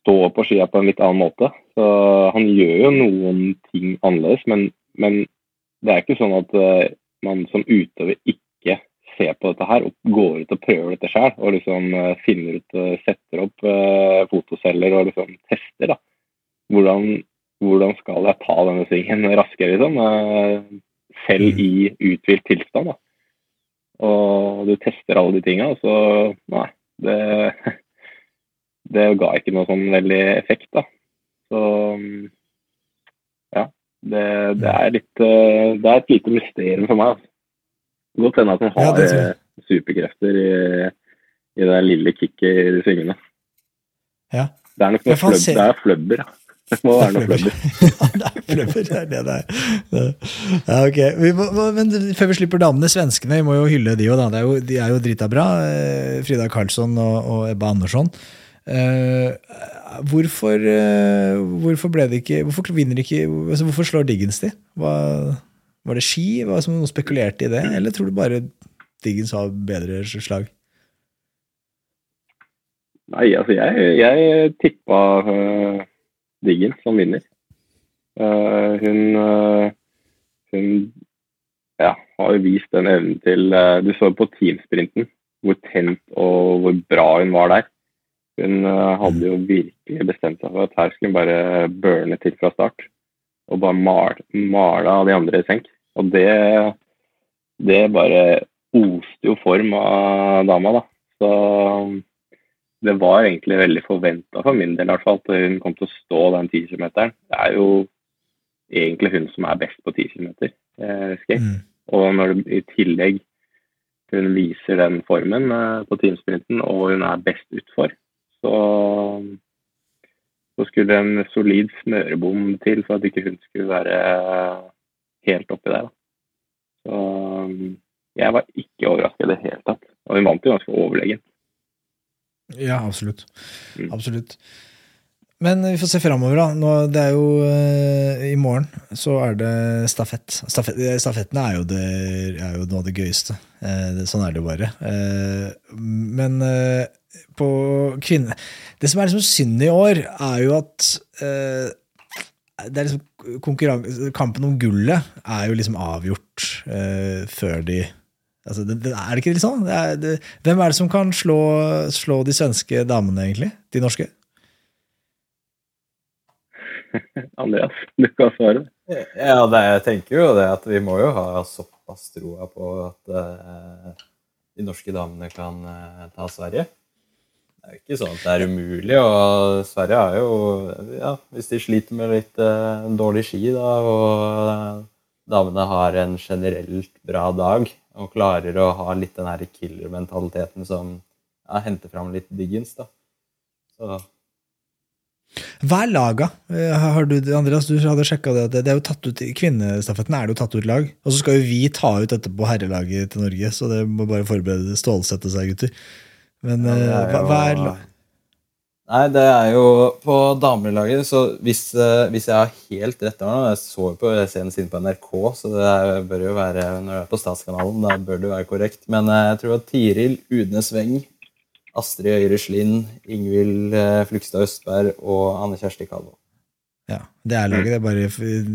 står på skia på en litt annen måte. Så han gjør jo noen ting annerledes, men, men det er ikke sånn at man som utøver ikke ser på dette her og går ut og prøver dette sjøl. Og liksom eh, finner ut og setter opp eh, fotoceller og liksom tester. da. Hvordan, hvordan skal jeg ta denne svingen raskere, liksom? eh, Selv i uthvilt tilstand. da. Og du tester alle de tinga, og så Nei. Det, det ga ikke noe sånn veldig effekt, da. Så mm, ja. Det, det er litt eh, Det er et lite mysterium for meg. Altså. Godt hende at han har jeg. eh, superkrefter i, i det lille kicket i de svingene. Ja. Det er nok noe fløb, det er fløbber, ja. Det må være noe fløbber. ja, det er fløbber, det er det det er. Ja, ok. Vi må, men før vi slipper damene, svenskene, vi må jo hylle de òg, da. Det er jo, de er jo drita bra. eh, Frida Karlsson og, og Ebba Andersson. Uh, hvorfor, uh, hvorfor ble det ikke Hvorfor vinner de ikke altså, Hvorfor slår Diggins de? Hva, var det ski? Var det noen spekulerte i det? Eller tror du bare Diggins har bedre slag? Nei, altså jeg, jeg tippa uh, Diggen som vinner. Uh, hun uh, hun ja, har jo vist den evnen til eh, Du så på teamsprinten hvor tent og hvor bra hun var der. Hun eh, hadde jo virkelig bestemt seg for at her skulle hun bare burne til fra start. Og bare mal, male av de andre i senk. Og det, det bare oste jo form av dama, da. Så det var egentlig veldig forventa for min del i hvert fall, at hun kom til å stå den 10 km. Det er jo egentlig hun som er best på 10 km eh, skate. Mm. Og når det i tillegg hun viser den formen eh, på teamsprinten, og hun er best utfor, så, så skulle en solid smørebom til for at ikke hun skulle være helt oppi der. Da. Så jeg var ikke overrasket i det hele tatt. Og vi vant jo ganske overlegent. Ja, absolutt. Mm. Absolutt. Men vi får se framover, da. Nå, det er jo uh, I morgen så er det stafett. Stafett stafettene er jo, det, er jo noe av det gøyeste. Uh, det, sånn er det bare. Uh, men eh, på kvinne... Det som er liksom synd i år, er jo at eh, det er liksom Kampen om gullet er jo liksom avgjort uh, før de altså det, det, Er det ikke litt sånn? Det er, det, hvem er det som kan slå, slå de svenske damene, egentlig? De norske? Andreas, du kan svare. Ja, det, jeg tenker jo det at vi må jo ha såpass troa på at uh, de norske damene kan uh, ta Sverige. Det er ikke sånn at det er umulig, og Sverige er jo ja, Hvis de sliter med litt eh, dårlig ski, da, og damene har en generelt bra dag og klarer å ha litt den her killer-mentaliteten som ja, henter fram litt Diggins, da. Så Hva er laga? Eh, Har du, Andreas, du hadde sjekka det- Det er jo tatt ut, kvinnestafetten er det jo tatt ut lag. Og så skal jo vi ta ut dette på herrelaget til Norge, så det må bare forberede stålsette seg, gutter. Men Ja, det eh, er hva, hva er jo- Nei, det er jo på damelaget, så hvis, eh, hvis jeg har helt rett nå Jeg så jo på senest inne på NRK, så det er, bør jo være når det er på Statskanalen, da bør det jo være korrekt. Men eh, jeg tror at Tiril Udnes Weng, Astrid Øyre Slind, Ingvild Flugstad Østberg og Anne Kjersti Kalvå. Ja, det er laget, det er bare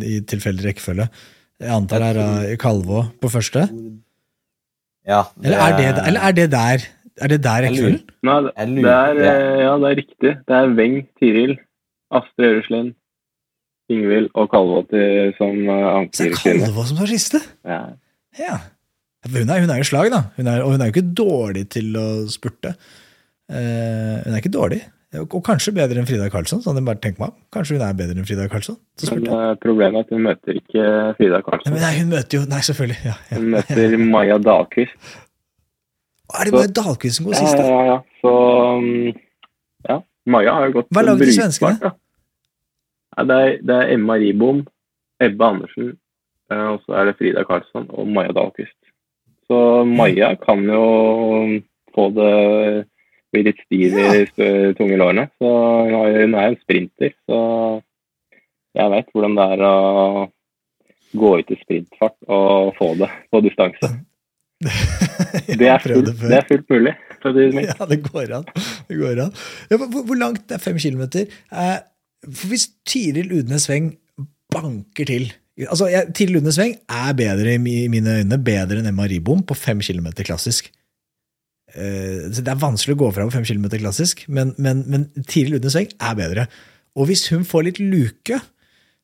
i, tilfeldig rekkefølge. Jeg antar det er Kalvå på første? Ja, Eller er det, eller er det der? Er det der rekkefølgen? Nei, det, det er, eh, ja, det er riktig. Det er Weng, Tiril, Astrid Øreslind, Ingvild og Kalvåti som uh, Så det er. Kalvå som tar siste? Ja. Ja. Hun er, hun er i slag, da. Hun er, og hun er jo ikke dårlig til å spurte. Uh, hun er ikke dårlig. Og kanskje bedre enn Frida Karlsson. sånn jeg bare tenker meg om. Kanskje hun er bedre enn Frida Karlsson. Men eh, problemet er at hun møter ikke Frida Nei, Karlsson. men nei, hun møter jo Nei, selvfølgelig. Ja, ja. Hun møter Maja Dahlqvist. Er det bare Dahlqvist som går sist? da? ja, ja. Så um, ja. Maja har jo gått Hva laget til svenskene? Ja, det, er, det er Emma Ribom, Ebbe Andersen, eh, og så er det Frida Karlsson og Maja Dahlqvist. Så Maja kan jo få det bli litt stiv i ja. tunge lårene. Så hun er en sprinter, så jeg veit hvordan det er å gå ut i sprintfart og få det på distanse. Det er fullt, det er fullt mulig. Ja, det går an. Det går an. Ja, hvor, hvor langt er fem kilometer? Eh, hvis Tiril Udnes Sveng banker til altså jeg, Tiril Udnes Sveng er bedre i mine øyne bedre enn Emma Ribom på fem kilometer klassisk. Eh, Det er vanskelig å gå fra på fem kilometer klassisk, men, men, men Tiril Udnes Sveng er bedre. Og hvis hun får litt luke,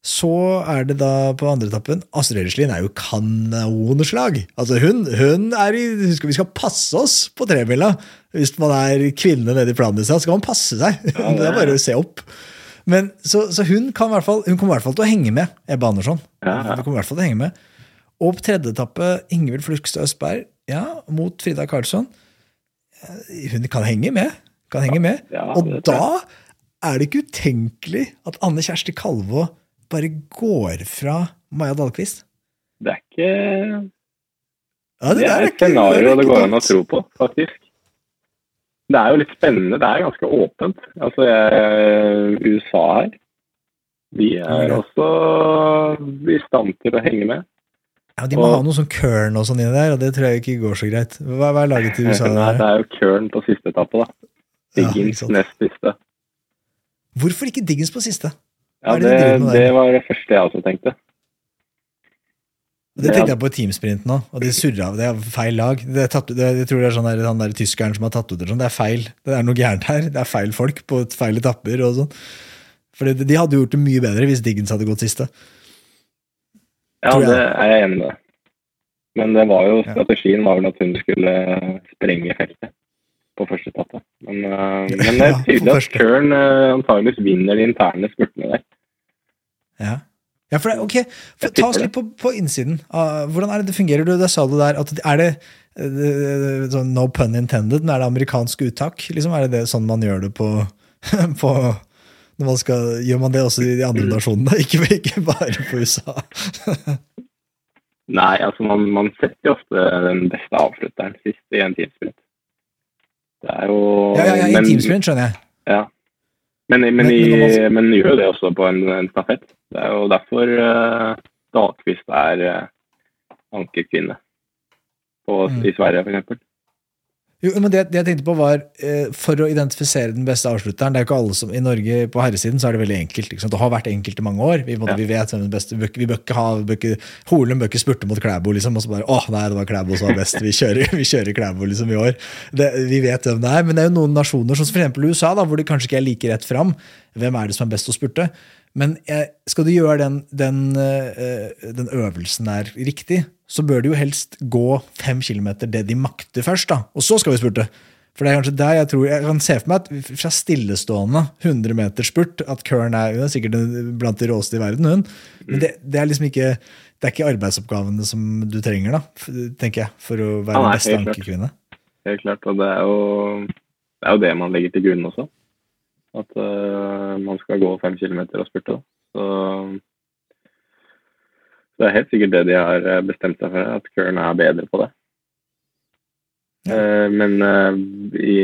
så er det da på andre etappen Astrid Helleslien er jo kanonslag. Altså hun, hun er i husk, Vi skal passe oss på tremila. Hvis man er kvinne nede i planen så skal man passe seg. Det er bare å se opp. Men, så, så hun, kan i hvert fall, hun kommer i hvert fall til å henge med, Ebbe Andersson. Ja, ja. Hun kommer i hvert fall til å henge med. Og på tredje etappe Ingvild Flugstad Østberg ja, mot Frida Karlsson. Hun kan henge med. Kan henge med. Ja, Og da er det ikke utenkelig at Anne Kjersti Kalvå bare går fra Maja Dahlqvist. Det er ikke Ja, Det det, er et scenario er det går an å tro på, faktisk. Det er jo litt spennende. Det er ganske åpent. Altså, jeg, USA her, de er Ja. også i stand til å henge med. Ja, De må Og- ha noe sånn kørn og sånn inni der, og det tror jeg ikke går så greit. Hva, hva er laget til USA? Nei, det er jo Kern på siste etappe, da. Diggins ja, nest siste. Hvorfor ikke Diggins på siste? Ja, det, det det var det første jeg også tenkte. Det tenkte jeg på i teamsprinten òg, og de surra av. Det er feil lag. Det er tatt, det, jeg tror det er sånn der, han der tyskeren som har tatt ut det sånn. Det er feil. Det er noe gærent her. Det er feil folk på feil etapper og sånn. For de hadde gjort det mye bedre hvis Diggins hadde gått siste. Ja, det er jeg enig med. Men det var jo, strategien var vel at hun skulle sprenge feltet på første etappe. Men, eh, men det er tydelig at. Kern uh, antageligvis vinner de interne spurtene der. Ja. Ja, for det, ok, for, Ta oss litt på, på innsiden. Ah, hvordan er det det fungerer? Du, det sa du der, at Er det eh, sånn no pun intended, men er det amerikansk uttak? Liksom, er det, det sånn man gjør det på, på man skal, Gjør man det også i de andre nasjonene, ikke, ikke bare på USA? Nei, altså man, man setter jo ofte den beste avslutteren sist i en teamsprint. Det er jo Ja, ja, ja, I men- teamsprint, skjønner jeg. Ja. Men, men, Men- i, men man- men gjør jo det også på en, en stafett. Det er jo derfor uh, Dahlqvist er uh, ankerkvinne på, Mm. i Sverige, f.eks. Jo, men det, det jeg tenkte på var, eh, For å identifisere den beste avslutteren det er jo ikke alle som, I Norge på herresiden så er det veldig enkelt. Sant? Det har vært enkelt i mange år. Vi, måtte, Ja. vi vet hvem den beste Vi bør ikke- ha Holum bør ikke spurte mot Klæbo, liksom, og så bare åh, nei, det var Klæbo som var best. Vi kjører, vi kjører Klæbo liksom i år. Det, vi vet hvem det er. Men det er jo noen nasjoner, som for eksempel USA, da, hvor det kanskje ikke er like rett fram. Hvem er det som er best å spurte? Men jeg, skal du gjøre den, den, eh, den øvelsen der riktig, så bør de jo helst gå fem kilometer det de makter først, da. Og så skal vi spurte. For det er kanskje der jeg tror Jeg kan se for meg at fra stillestående 100 meter spurt at Kern er, hun er sikkert blant de råeste i verden, hun. Men det, det er liksom ikke det er ikke arbeidsoppgavene som du trenger, da, tenker jeg, for å være Ja, beste ankekvinne. Helt klart. Og det er, jo, det er jo det man legger til grunn også. At uh, man skal gå fem kilometer og spurte. da. Så, så det er helt sikkert det de har eh, bestemt seg for, at Kern er bedre på det. Ja. Eh, men eh, i,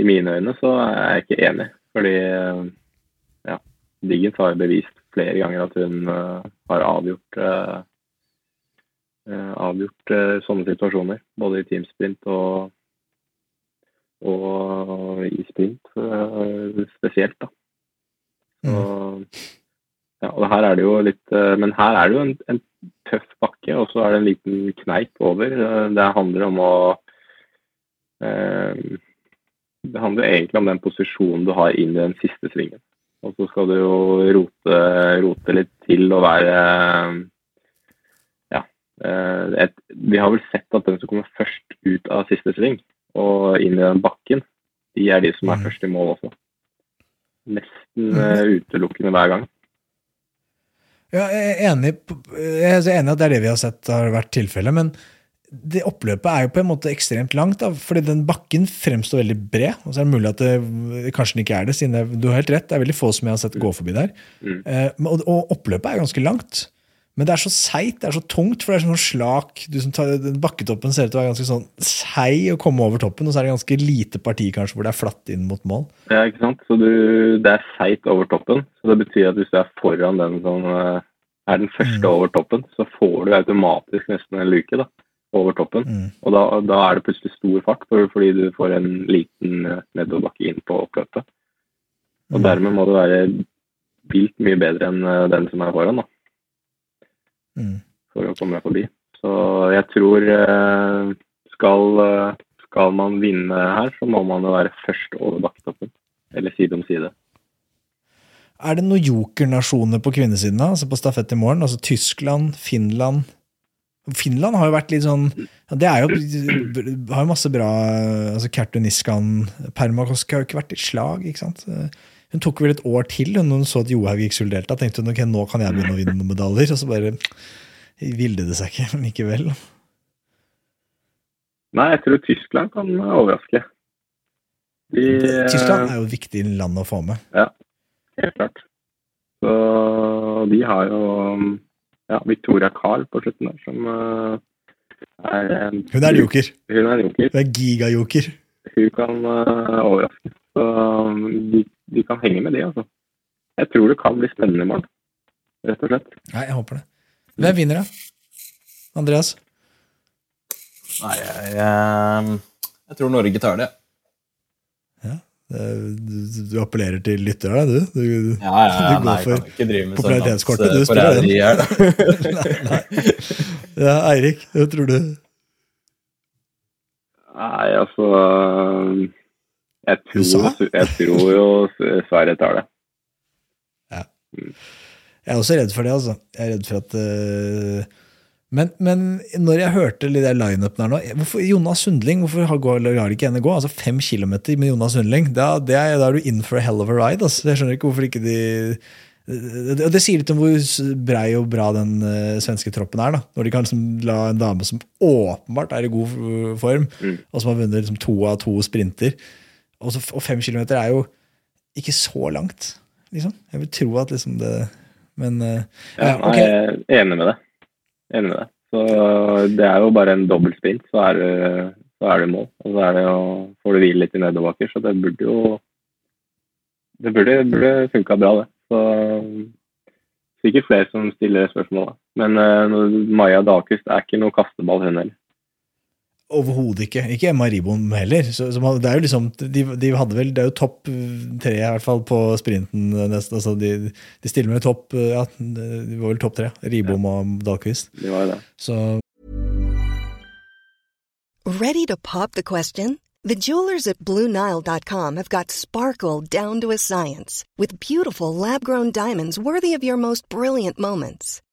i mine øyne så er jeg ikke enig. Fordi ja, Diggins har bevist flere ganger at hun har avgjort avgjort sånne situasjoner. Både i teamsprint og, og i sprint spesielt. da. Mm. Og, ja, og her er det jo litt eh, Men her er det jo en, en tøff bakke, og så er det en liten kneip over. Eh, Det handler om å eh, Det handler egentlig om den posisjonen du har inn i den siste svingen. Og så skal du jo rote, rote litt til og være Ja. eh, Et, vi har vel sett at den som kommer først ut av siste sving og inn i den bakken, de er de som er Mm. først i mål også. nesten eh, utelukkende hver gang. Ja, jeg er enig, enig at det er det vi har sett har vært tilfellet, men det oppløpet er jo på en måte ekstremt langt, da, fordi den bakken fremstår veldig bred. og så er det mulig at det kanskje den ikke er det, siden det, du har helt rett, det er veldig få som jeg har sett gå forbi der. Mm. Eh, og, og oppløpet er ganske langt, men det er så seigt, det er så tungt, for det er sånn slak du som tar, den Bakketoppen ser ut til å være ganske sånn seig å komme over toppen, og så er det ganske lite parti kanskje hvor det er flatt inn mot mål. Ja, ikke sant? Så du, det er seigt over toppen. Så det betyr at hvis du er foran den som eh, er den første Mm. over toppen, så får du automatisk nesten en luke da, over toppen. Mm. Og da, da er det plutselig stor fart, for, fordi du får en liten eh, nedoverbakke inn på oppløpet. Og Mm. dermed må det være vilt mye bedre enn eh, den som er foran, da, Mm. for å komme deg forbi. Så jeg tror eh, skal, eh, skal man vinne her, så må man jo være først over bakketoppen. Eller side om side. Er det noen jokernasjoner på kvinnesiden da, altså på stafett i morgen? Altså Tyskland, Finland Finland har jo vært litt sånn Det er jo, har jo masse bra altså Kertu Niskan Permakoski har jo ikke vært i slag. ikke sant? Hun tok vel et år til når hun så at Johaug gikk sølvdelta. tenkte hun ok, nå kan jeg begynne å vinne noen medaljer. Og så bare ville det seg ikke likevel. Nei, jeg tror Tyskland kan overraske. De, Tyskland er jo et viktig land å få med. Ja, Helt klart. Så de har jo ja, Victoria Carl på slutten der, som eh, er en, Hun er en joker. Hun er en joker. Hun er gigajoker. Hun kan eh, overraske. Så um, de, de kan henge med de, altså. Jeg tror det kan bli spennende i morgen, rett og slett. Nei, jeg håper det. Hvem vinner, da? Andreas? Nei, jeg, jeg, jeg tror Norge tar det. Ja. Du, du appellerer til lyttere, du? du Ja, ja, ja, Du går nei, jeg for kan ikke drive med popularitetskortet, du sånn spiller den. her, nei, nei. Ja, Eirik, hva tror du? Nei, altså Jeg tror, jeg tror jo Sverige tar det. Jeg er også redd for det, altså. Jeg er redd for at uh... men, men når jeg hørte litt lineupen her nå hvorfor Jonas Sundling, hvorfor har- de ikke henne gå? Altså Fem kilometer med Jonas Sundling, da, det er, da er du in for a hell of a ride. Altså. Jeg skjønner ikke hvorfor ikke de det, det sier litt om hvor brei og bra den uh, svenske troppen er. da, Når de kan liksom la en dame som åpenbart er i god form, Mm. og som har vunnet liksom to av to sprinter Og, så, og fem kilometer er jo ikke så langt, liksom. Jeg vil tro at liksom det Men uh, Ja, nei, ok. jeg er enig med det. Enig med det. Så det er jo bare en dobbel sprint, så er det, så er det mål. Og så er det jo, får du hvile litt i nedoverbakker, så det burde jo Det burde, burde funka bra, det. Så sikkert flere som stiller spørsmål, da. Men uh, Maja Dahlqvist er ikke noe kasteball, hun heller. Overhodet ikke. Ikke Emma Ribom heller. Så, så man, det er jo liksom, de, de hadde vel, det er jo topp tre i hvert fall på sprinten. Nesten, altså de, de stiller med topp ja, de var vel topp tre. Ribom og Dahlqvist. Det var det. Så Ready to pop the question? The jewelers at BlueNile.com have got sparkle down to a science with beautiful lab grown diamonds worthy of your most brilliant moments.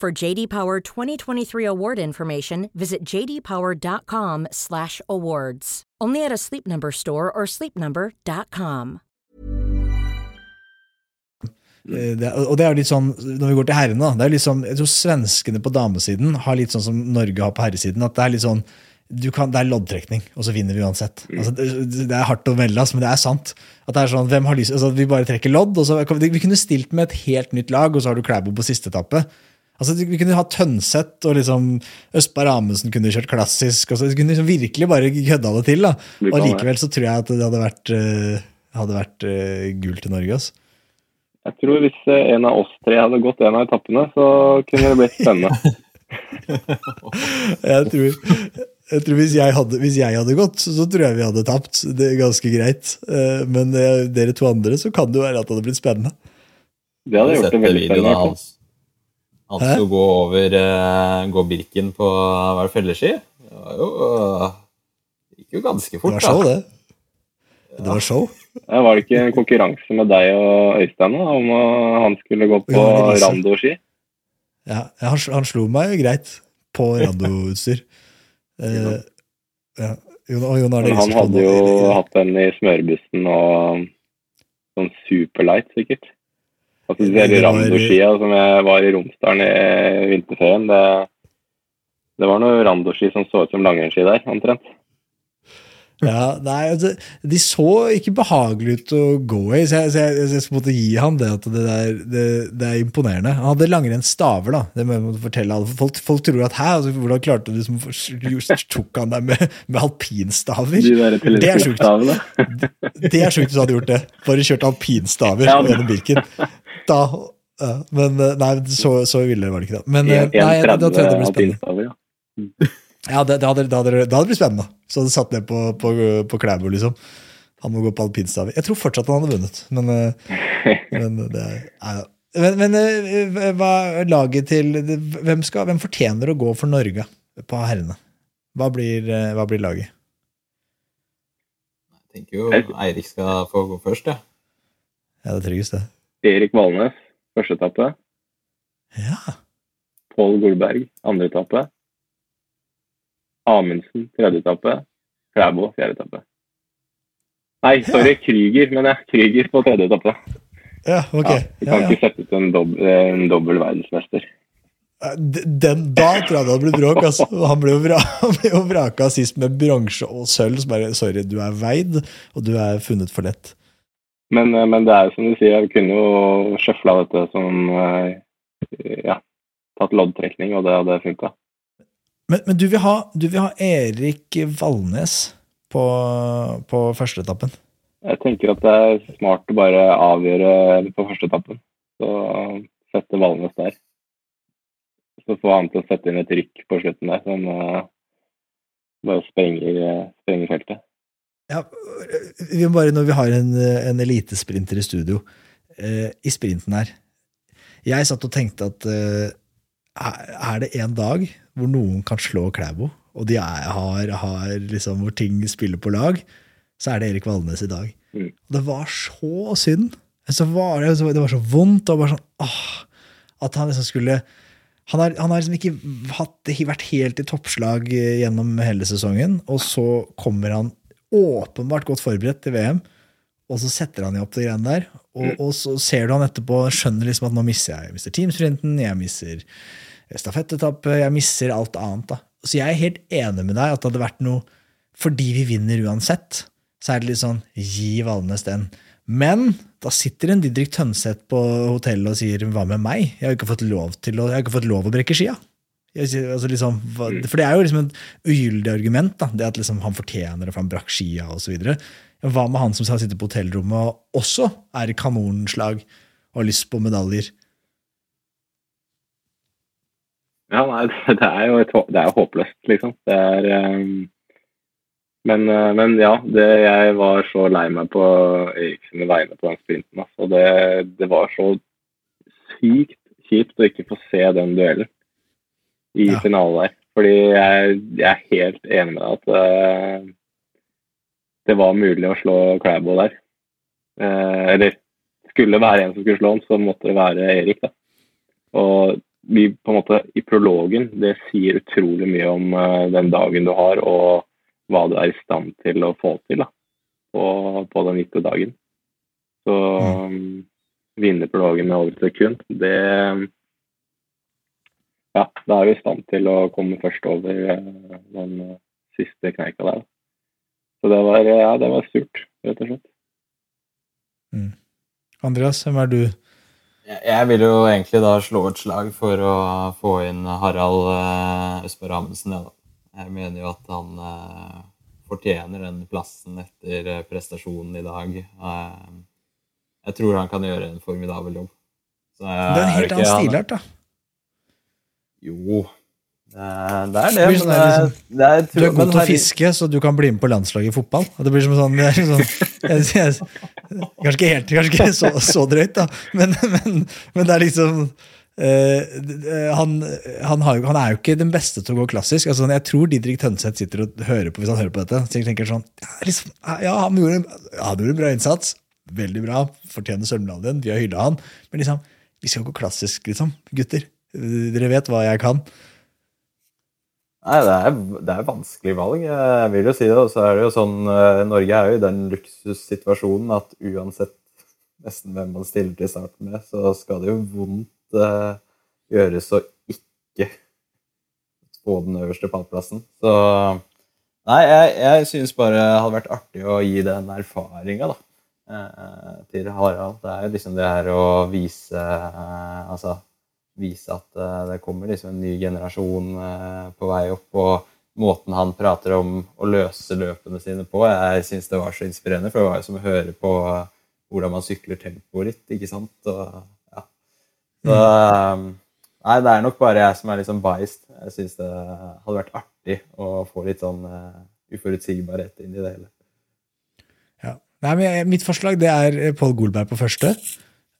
For JD Power 2023 award information, visit jdpower.com/awards. Only at a Sleep Number store or sleepnumber.com. eh, det, og det er jo litt sånn, når vi går til herrene, da, det er litt sånn, jeg tror svenskene på damesiden har litt sånn som Norge har på herresiden, at det er litt sånn, du kan, det er loddtrekning, og så vinner vi uansett. Altså, det, det er hardt å melde, altså, men det er sant. At det er sånn, hvem har lyst, altså, Vi bare trekker lodd. og så, Vi kunne stilt med et helt nytt lag, og så har du Klæbo på siste etappe. Altså, Vi kunne ha Tønseth og liksom Østberg Amundsen kunne kjørt klassisk. Altså, vi kunne liksom virkelig bare kødda det til. da. Og likevel så tror jeg at det hadde vært, eh, hadde vært uh, gull til Norge. altså. Jeg tror hvis eh, en av oss tre hadde gått en av etappene, så kunne det blitt spennende. Jeg tror, jeg tror hvis, jeg hadde, hvis jeg hadde gått, så, så tror jeg vi hadde tapt. Det er ganske greit. Eh, Men eh, dere to andre, så kan det jo være at det hadde blitt spennende. Det hadde gjort det veldig spennende. Han skulle gå over eh, gå Birken på var det felleski. Det var jo øh, det gikk jo ganske Det fort, var show, da. det. Det var show. Ja, var det ikke en konkurranse med deg og Øystein da, om uh, han skulle gå på det randoski? Ja, han, han slo meg jo greit på randoutstyr. Eh, ja. Jon, og Jon Arne han hadde jo hatt den i smørbussen og sånn superlight, sikkert. Altså de der randoskia som jeg var i Romsdalen i vinterferien, det, det var noe randoski som så ut som langrennsski der, omtrent. Ja, nei, altså, De så ikke behagelige ut å gå i, så jeg, så jeg, jeg skal måtte gi ham det at det, der, det, det er imponerende. Han hadde langrennsstaver, da. Det må jeg fortelle alle. Folk, folk tror at hæ, altså, hvordan klarte du som tok han der med, med alpinstaver? De Det er sjukt. Det er sjukt hvis du hadde gjort det. Bare kjørt alpinstaver Ja. gjennom Birken. Da, men eh, nei, så, så ille var det ikke da. Men eh, nei, da tror jeg det 1,30 blir spennende. ja. Ja, det, det, hadde, det, hadde, det hadde blitt spennende. Så hadde satt ned på, på, på Klæbo, liksom. Han må gå på alpinstav. Jeg tror fortsatt han hadde vunnet, men, eh, men det er. Men, men hva laget til hvem, skal, hvem fortjener å gå for Norge på herrene? Hva blir, hva blir laget? Jeg tenker jo Eirik skal få gå først, ja. Ja, det er tryggest, det. Erik Valnes, første etappe. Ja. Pål Golberg, andre etappe. Amundsen, tredje etappe. Klæbo, fjerde etappe. Nei, sorry, Krüger, men jeg. Krüger på tredje etappe. ja, ok. Ja, vi kan ja. ikke sette ut en, dob en dobbel verdensmester. Den, da tror jeg det hadde blitt bråk. Altså. Han ble jo vra- vraka sist med bronse og sølv. Så bare sorry, du er veid, og du er funnet for lett. Men, eh, men det er jo som du sier, vi kunne jo sjøfla dette som eh, Ja, tatt loddtrekning, og det hadde funka. Men, men du, vil ha, du vil ha Erik Valnes på, på førsteetappen? Jeg tenker at det er smart å bare avgjøre på første etappen. Så sette Valnes der. Så få han til å sette inn et rykk på slutten der som eh, bare sprenger, sprenger feltet. Ja, vi må bare når vi har en, en elitesprinter i studio, eh, i sprinten her Jeg satt og tenkte at eh, er det en dag hvor noen kan slå Klæbo, og de er, har, har liksom hvor ting spiller på lag, så er det Erik Valnes i dag. Mm. Det var så synd. Så var det, det var så vondt. og bare sånn, åh, At han liksom skulle han har, han har liksom ikke hatt, vært helt i toppslag eh, gjennom hele sesongen, og så kommer han åpenbart godt forberedt til VM, og så setter han jo opp de greiene der. Og, Mm. og så ser du han etterpå skjønner liksom at nå misser jeg. Jeg mister teamsprinten, jeg misser stafettetappe, jeg misser alt annet. da. Så jeg er helt enig med deg at det hadde vært noe Fordi vi vinner uansett, så er det litt sånn gi Valnes den. Men da sitter en Didrik Tønseth på hotellet og sier hva med meg? Jeg har ikke fått lov til å, jeg har ikke fått lov å brekke skia. Altså liksom, for det er jo liksom et ugyldig argument, da, det at liksom han fortjener det, for han brakk skia osv. Hva med han som sitter på hotellrommet og også er i kanonslag og har lyst på medaljer? Ja, nei, det er jo et, det er håpløst, liksom. Det er um, men, eh, men ja, det, jeg var så lei meg på Eriksen vegne på den sprinten. Altså. Det, det var så sykt kjipt å ikke få se den duellen i Ja. finalen der. Fordi jeg, jeg er helt enig med deg at uh, det var mulig å slå Klæbo der. Uh, eller skulle det være en som skulle slå han, så måtte det være Erik. da. Og vi på en måte i prologen, det sier utrolig mye om uh, den dagen du har, og hva du er i stand til å få til da, på, på den gitte dagen. Så um, vinne prologen med over et sekund, det Ja, da er du i stand til å komme først over eh, den eh, siste kneika der. Så det var, ja, det var surt, rett og slett. Andreas, hvem er du? Jeg vil jo egentlig da slå et slag for å få inn Harald eh, Østberg Amundsen. Ja. Jeg mener jo at han eh, fortjener den plassen etter eh, prestasjonen i dag. Eh, jeg tror han kan gjøre en formidabel jobb. Så, eh, Det er en helt annen stilart, da. Jo, det er det. men det, er, sånn men, der eh, liksom- det er, Du er god til å fiske, så du kan bli med på landslaget i fotball. Det blir som sånn, det er sånn jeg, jeg, Kanskje ikke helt kanskje ikke så, så drøyt, da, men, men, men det er liksom uh, han, han, har han er jo ikke den beste til å gå klassisk. Altså, jeg tror Didrik Tønseth sitter og hører på hvis han hører på dette. Så jeg tenker sånn, ja, liksom, ja han, gjorde, en- ja, han gjorde en bra innsats. Veldig bra. Fortjener sølvmedaljen. Vi har hylla han. Men liksom, vi skal gå klassisk, liksom. Gutter. Dere vet hva jeg kan. Nei, det er, det er vanskelig valg. Jeg vil jo si det. Og så er det jo sånn eh, Norge er jo i den luksussituasjonen at uansett nesten hvem man stiller til start med, så skal det jo vondt eh, gjøres å ikke få den øverste pallplassen. Så Nei, jeg, jeg syns bare det hadde vært artig å gi den erfaringa, da. eh, Til Harald. Det er jo liksom det her å vise eh, Altså vise at eh, det kommer liksom en ny generasjon eh, på vei opp. Og måten han prater om å løse løpene sine på, jeg syns det var så inspirerende. For det var jo som å høre på eh, hvordan man sykler tempoet litt, ikke sant. Og, ja. Så eh, Nei, det er nok bare jeg som er litt sånn biased. Jeg syns det hadde vært artig å få litt sånn uforutsigbarhet inn i det hele. Ja. Nei, men mitt forslag det er Pål Golberg på første.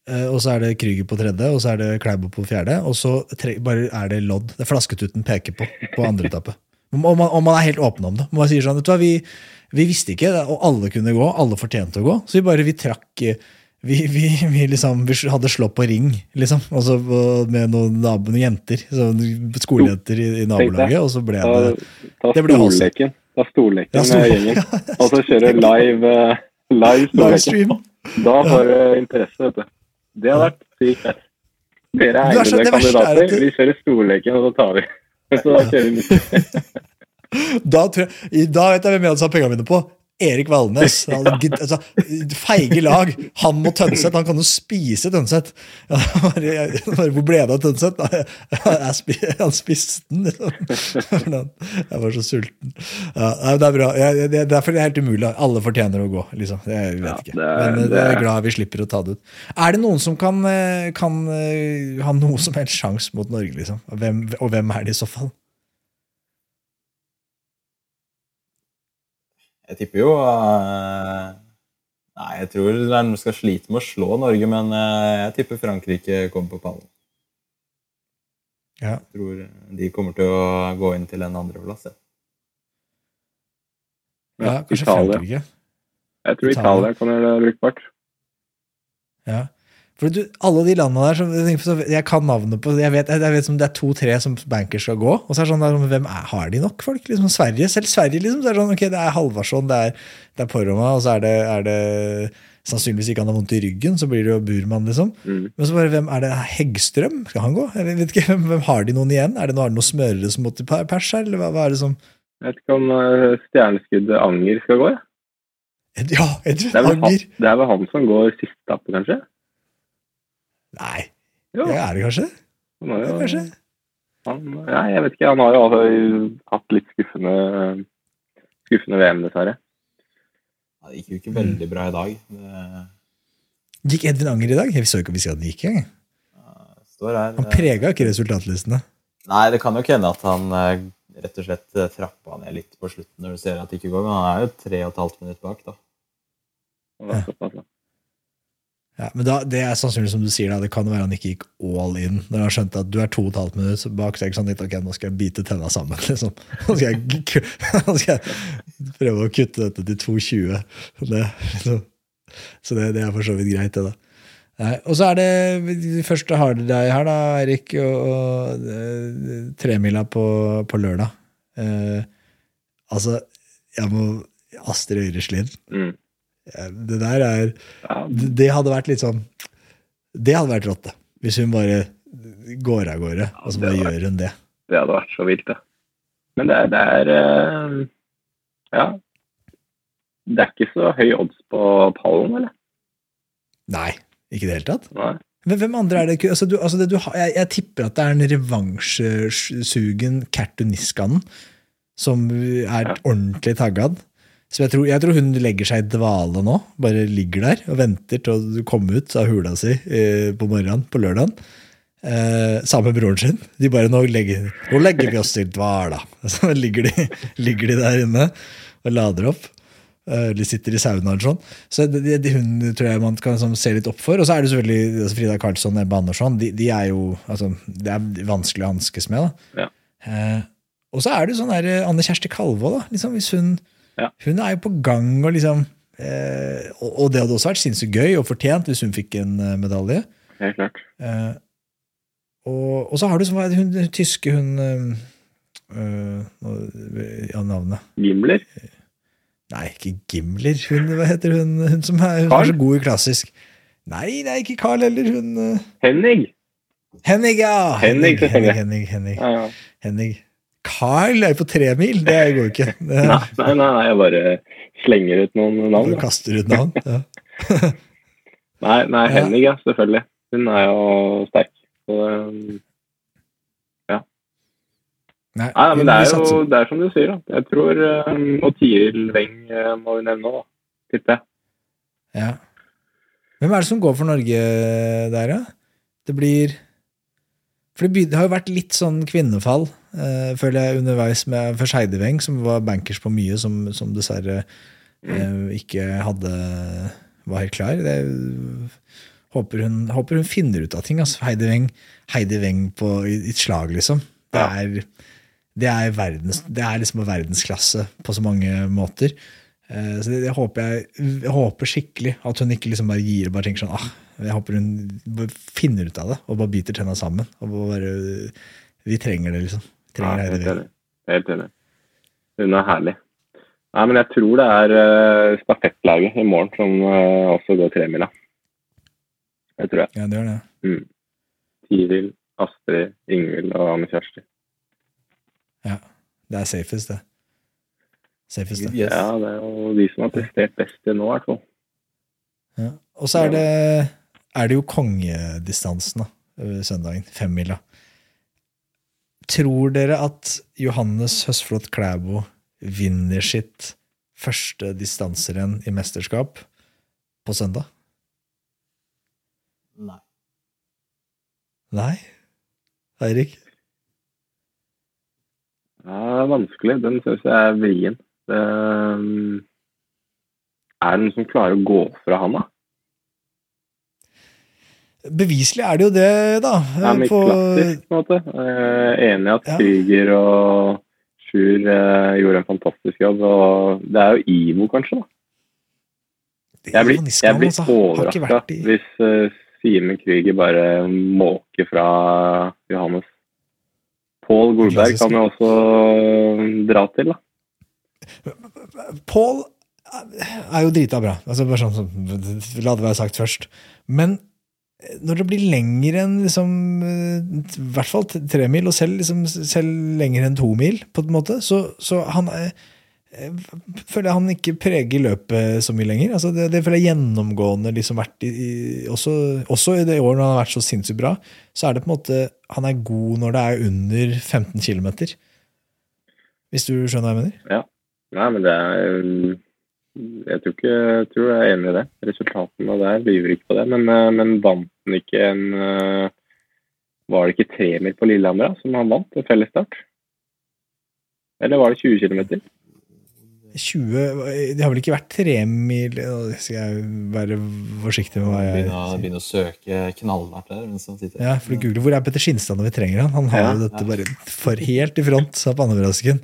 Eh, Og så er det Krüger på tredje, og så er det Klæbo på fjerde. Og så bare er det lodd. Det er flasketuten peker på på andre etappe. Om man, om man er helt åpen om det. Man sier sånn, vet du hva, vi, vi visste ikke, og alle kunne gå, alle fortjente å gå. Så vi bare vi trakk eh, vi, vi, vi, liksom, hadde slått på ring, liksom. Og så med noen noen jenter. Så, skolejenter i, i nabolaget, og så ble Ta, det ta det ble Holse. stolleken. Ta storleken Ja, med gjengen. Og så kjøre live, eh, live stream. Da får du interesse, vet du. Det hadde vært sykt fett. Dere er egnede det er du... Vi kjører storleken, og så tar vi. Så da kjører vi. Da, tror jeg, da vet jeg hvem jeg hadde satt pengene mine på. Erik Valnes. Altså, feige lag. Han og Tønseth. Han kan jo spise Tønseth. Hvor ble det av Tønseth? Han spiste den, liksom. Jeg var så sulten. Ja, det er bra. Det er derfor er helt umulig. Alle fortjener å gå, liksom. Jeg vet ikke. Men eh, jeg er- er glad vi slipper å ta det ut. Er det noen som kan, eh, kan eh, ha noe som helst sjanse mot Norge, liksom? Hvem, og hvem er det i så fall? Jeg tipper jo uh, Nei, jeg tror de skal slite med å slå Norge, men uh, jeg tipper Frankrike kommer på pallen. Ja. Jeg tror de kommer til å gå inn til en andreplass. Ja. Ja, kanskje Italia. Frankrike. Jeg tror Italia. Italia kan gjøre det brukbart. Ja. For du, alle de landene der som, jeg Jeg kan navnet på Jeg vet, jeg vet som det er to-tre som bankers skal gå. Og så er det sånn der, Hvem er, har de nok folk? Liksom Sverige, Selv Sverige, liksom. Så er det sånn, ok, det er Halvarsson, det er, det er Poroma, og så er det, er det sannsynligvis ikke han har vondt i ryggen, så blir det jo Burman, liksom. Mm. Men så bare, hvem er det? Heggstrøm? Skal han gå? Jeg vet ikke, hvem, hvem Har de noen igjen? Er det noen, er det noe smørere som må til pers her, eller hva, hva er det som Jeg vet ikke om eh, stjerneskuddet Anger skal gå, ja. Ja, Edvin er, Anger. det er vel han som går siste etappe, kanskje? Nei, Jo, ja, er det kanskje? han har Ja, jo, kanskje? han, nei, jeg vet ikke. Han har jo altså hatt litt skuffende, skuffende VM, dessverre. Det gikk jo ikke veldig bra i dag. Det Gikk Edvin Anger i dag? Jeg så ikke om vi sa at gikk engang. står. Han prega ikke resultatlistene. Nei, det kan jo ikke hende at han eh, rett og slett eh, trappa ned litt på slutten når du ser at det ikke går, men han er jo tre og et halvt minutt bak, da. Da. Ja, men da, det er sannsynlig som du sier da, det kan være han ikke gikk all in når han skjønte at du er to og et halvt minutt bak. Så er det ikke sånn litt, ok, nå skal jeg bite tenna sammen. liksom. Nå skal jeg, nå skal jeg prøve å kutte dette til 2,20. Det, liksom. Så det, det er for så vidt greit, det, da. Nei, og så er det de første har deg her, da, Erik, og, og eh, tremila på, på lørdag. Eh, altså, jeg må Astrid Øyreslid. Mm. Det der er det hadde vært litt sånn Det hadde vært rått, da. Hvis hun bare går av gårde, og så bare gjør hun det. det hadde vært så vilt, det. Men det er, det er eh, Ja. Det er ikke så høy odds på pallen, eller? Nei, ikke i det hele tatt. Nei. Men hvem andre er det? Altså, du, altså det, du, jeg, jeg tipper at det er en revansjesugen Kertu Niskanen som er ordentlig taggad. Så jeg tror, jeg tror hun legger seg i dvale nå. Bare ligger der og venter til å komme ut av hula si eh, på morgenen på lørdagen. Eh, sammen med broren sin. De bare nå legger, nå legger vi oss i dvala. Så ligger de, ligger de der inne og lader opp. Eh, Eller sitter i saunaen sånn. Så det, det, det- hun tror jeg man kan sånn, se litt opp for. Og så er det selvfølgelig altså Frida Karlsson og Ebbe Andersson. De, de er jo altså, Det er vanskelig å hanskes med. da. Ja. Eh, og så er det sånn der eh, Anne Kjersti Kalvå, da. Liksom, hvis hun, Ja. hun er jo på gang og liksom eh, og, og det hadde også vært sinnssykt gøy og fortjent hvis hun fikk en eh, medalje. Helt klart. Eh, og, og så har du det, hun, tyske hun eh, Ja, navnet. Gimler? Nei, ikke Gimler. Hun, hva heter hun, hun som er, hun er så god i klassisk? Nei, det er ikke Carl heller. Hun Henning? Henning, ja! Henning, Henning, Henning, Henning, Henning, Ja, ja. Henning. Carl er jo på tremil, det går jo ikke. Det, Nei, nei, nei, jeg bare slenger ut noen navn. du kaster ut navn. Ja. Nei, nei, Henning, ja, selvfølgelig. Hun er jo sterk. Så, ja. Nei, nei, men det er jo det er som du sier, da. Jeg tror um, Og Tiril Weng uh, må vi nevne nå, da. Tipper jeg. Ja. Hvem er det som går for Norge der, da? Det blir For det, det har jo vært litt sånn kvinnefall, eh, føler jeg, underveis med for Skeideveng, som var bankers på mye, som, som dessverre eh, ikke hadde var helt klar. Det, håper, hun, håper hun finner ut av ting. Altså. Heidi Weng, Heidi Weng på, i, i et slag, liksom. Det er, det er, verdens, det er liksom verdensklasse på så mange måter. Eh, Så det, det håper jeg, jeg håper skikkelig at hun ikke liksom bare gir og bare tenker sånn ah, Jeg håper hun finner ut av det og bare biter tenna sammen. Og bare, vi trenger det, liksom. Trenger Ja, helt enig. Helt enig. Hun er herlig. Nei, men jeg tror det er uh, stafettlaget i morgen som uh, også går tremila. Det tror jeg. Ja, det gjør det. Mm. Tiril, Astrid, Ingvild og Anne Kjersti. Ja. Det er safest, det. Safest, det. Yes. Ja, det er jo de som har prestert best til nå, i hvert fall. Ja. Og så er det, er det jo kongedistansen, da. Søndagen. Femmila. Tror dere at Johannes Høsflot Klæbo vinner sitt første distanserenn i mesterskap på søndag? Nei. Nei? Eirik? Ja, det er vanskelig. Den syns jeg er vrien. Det, um, er det noen som klarer å gå fra han, da? Beviselig er det jo det, da. Ja, men på, klassisk, på en måte. Eh, enig i at Ja. Og Sjur eh, gjorde en fantastisk jobb. Og det er jo Ivo, kanskje, da. Jeg blir, jeg blir altså, overraska i hvis uh, Simen Krüger bare måker fra Johannes. Pål Golberg kan jo også dra til, da. Paul er jo drita bra. Altså bare sånn, La det være sagt først. Men når det blir lenger enn liksom, eh, i hvert fall tre mil, og selv, liksom, selv lenger enn to mil, på en måte, så, så han er føler jeg han ikke preger løpet så mye lenger. Altså det, det føler jeg gjennomgående liksom vært i, i også, også i det året når han har vært så sinnssykt bra, så er det på en måte Han er god når det er under 15 km. Hvis du skjønner hva jeg mener? Nei, men det er um, Jeg tror ikke jeg tror jeg er enig i det. Resultatene der lyver ikke på det. Men, eh, men vant han ikke en eh, Var det ikke tremil på Lillehammer da, som han vant? En fellesstart? Eller var det 20 km? 20 Det har vel ikke vært tremil skal jeg være forsiktig med hva jeg Begynne å, begynne å søke knallhardt der. Mens han sitter. Ja, for Google, Hvor er Petter Skinstad når vi trenger han? Han har Ja. jo dette bare for helt i front av pannebrasken.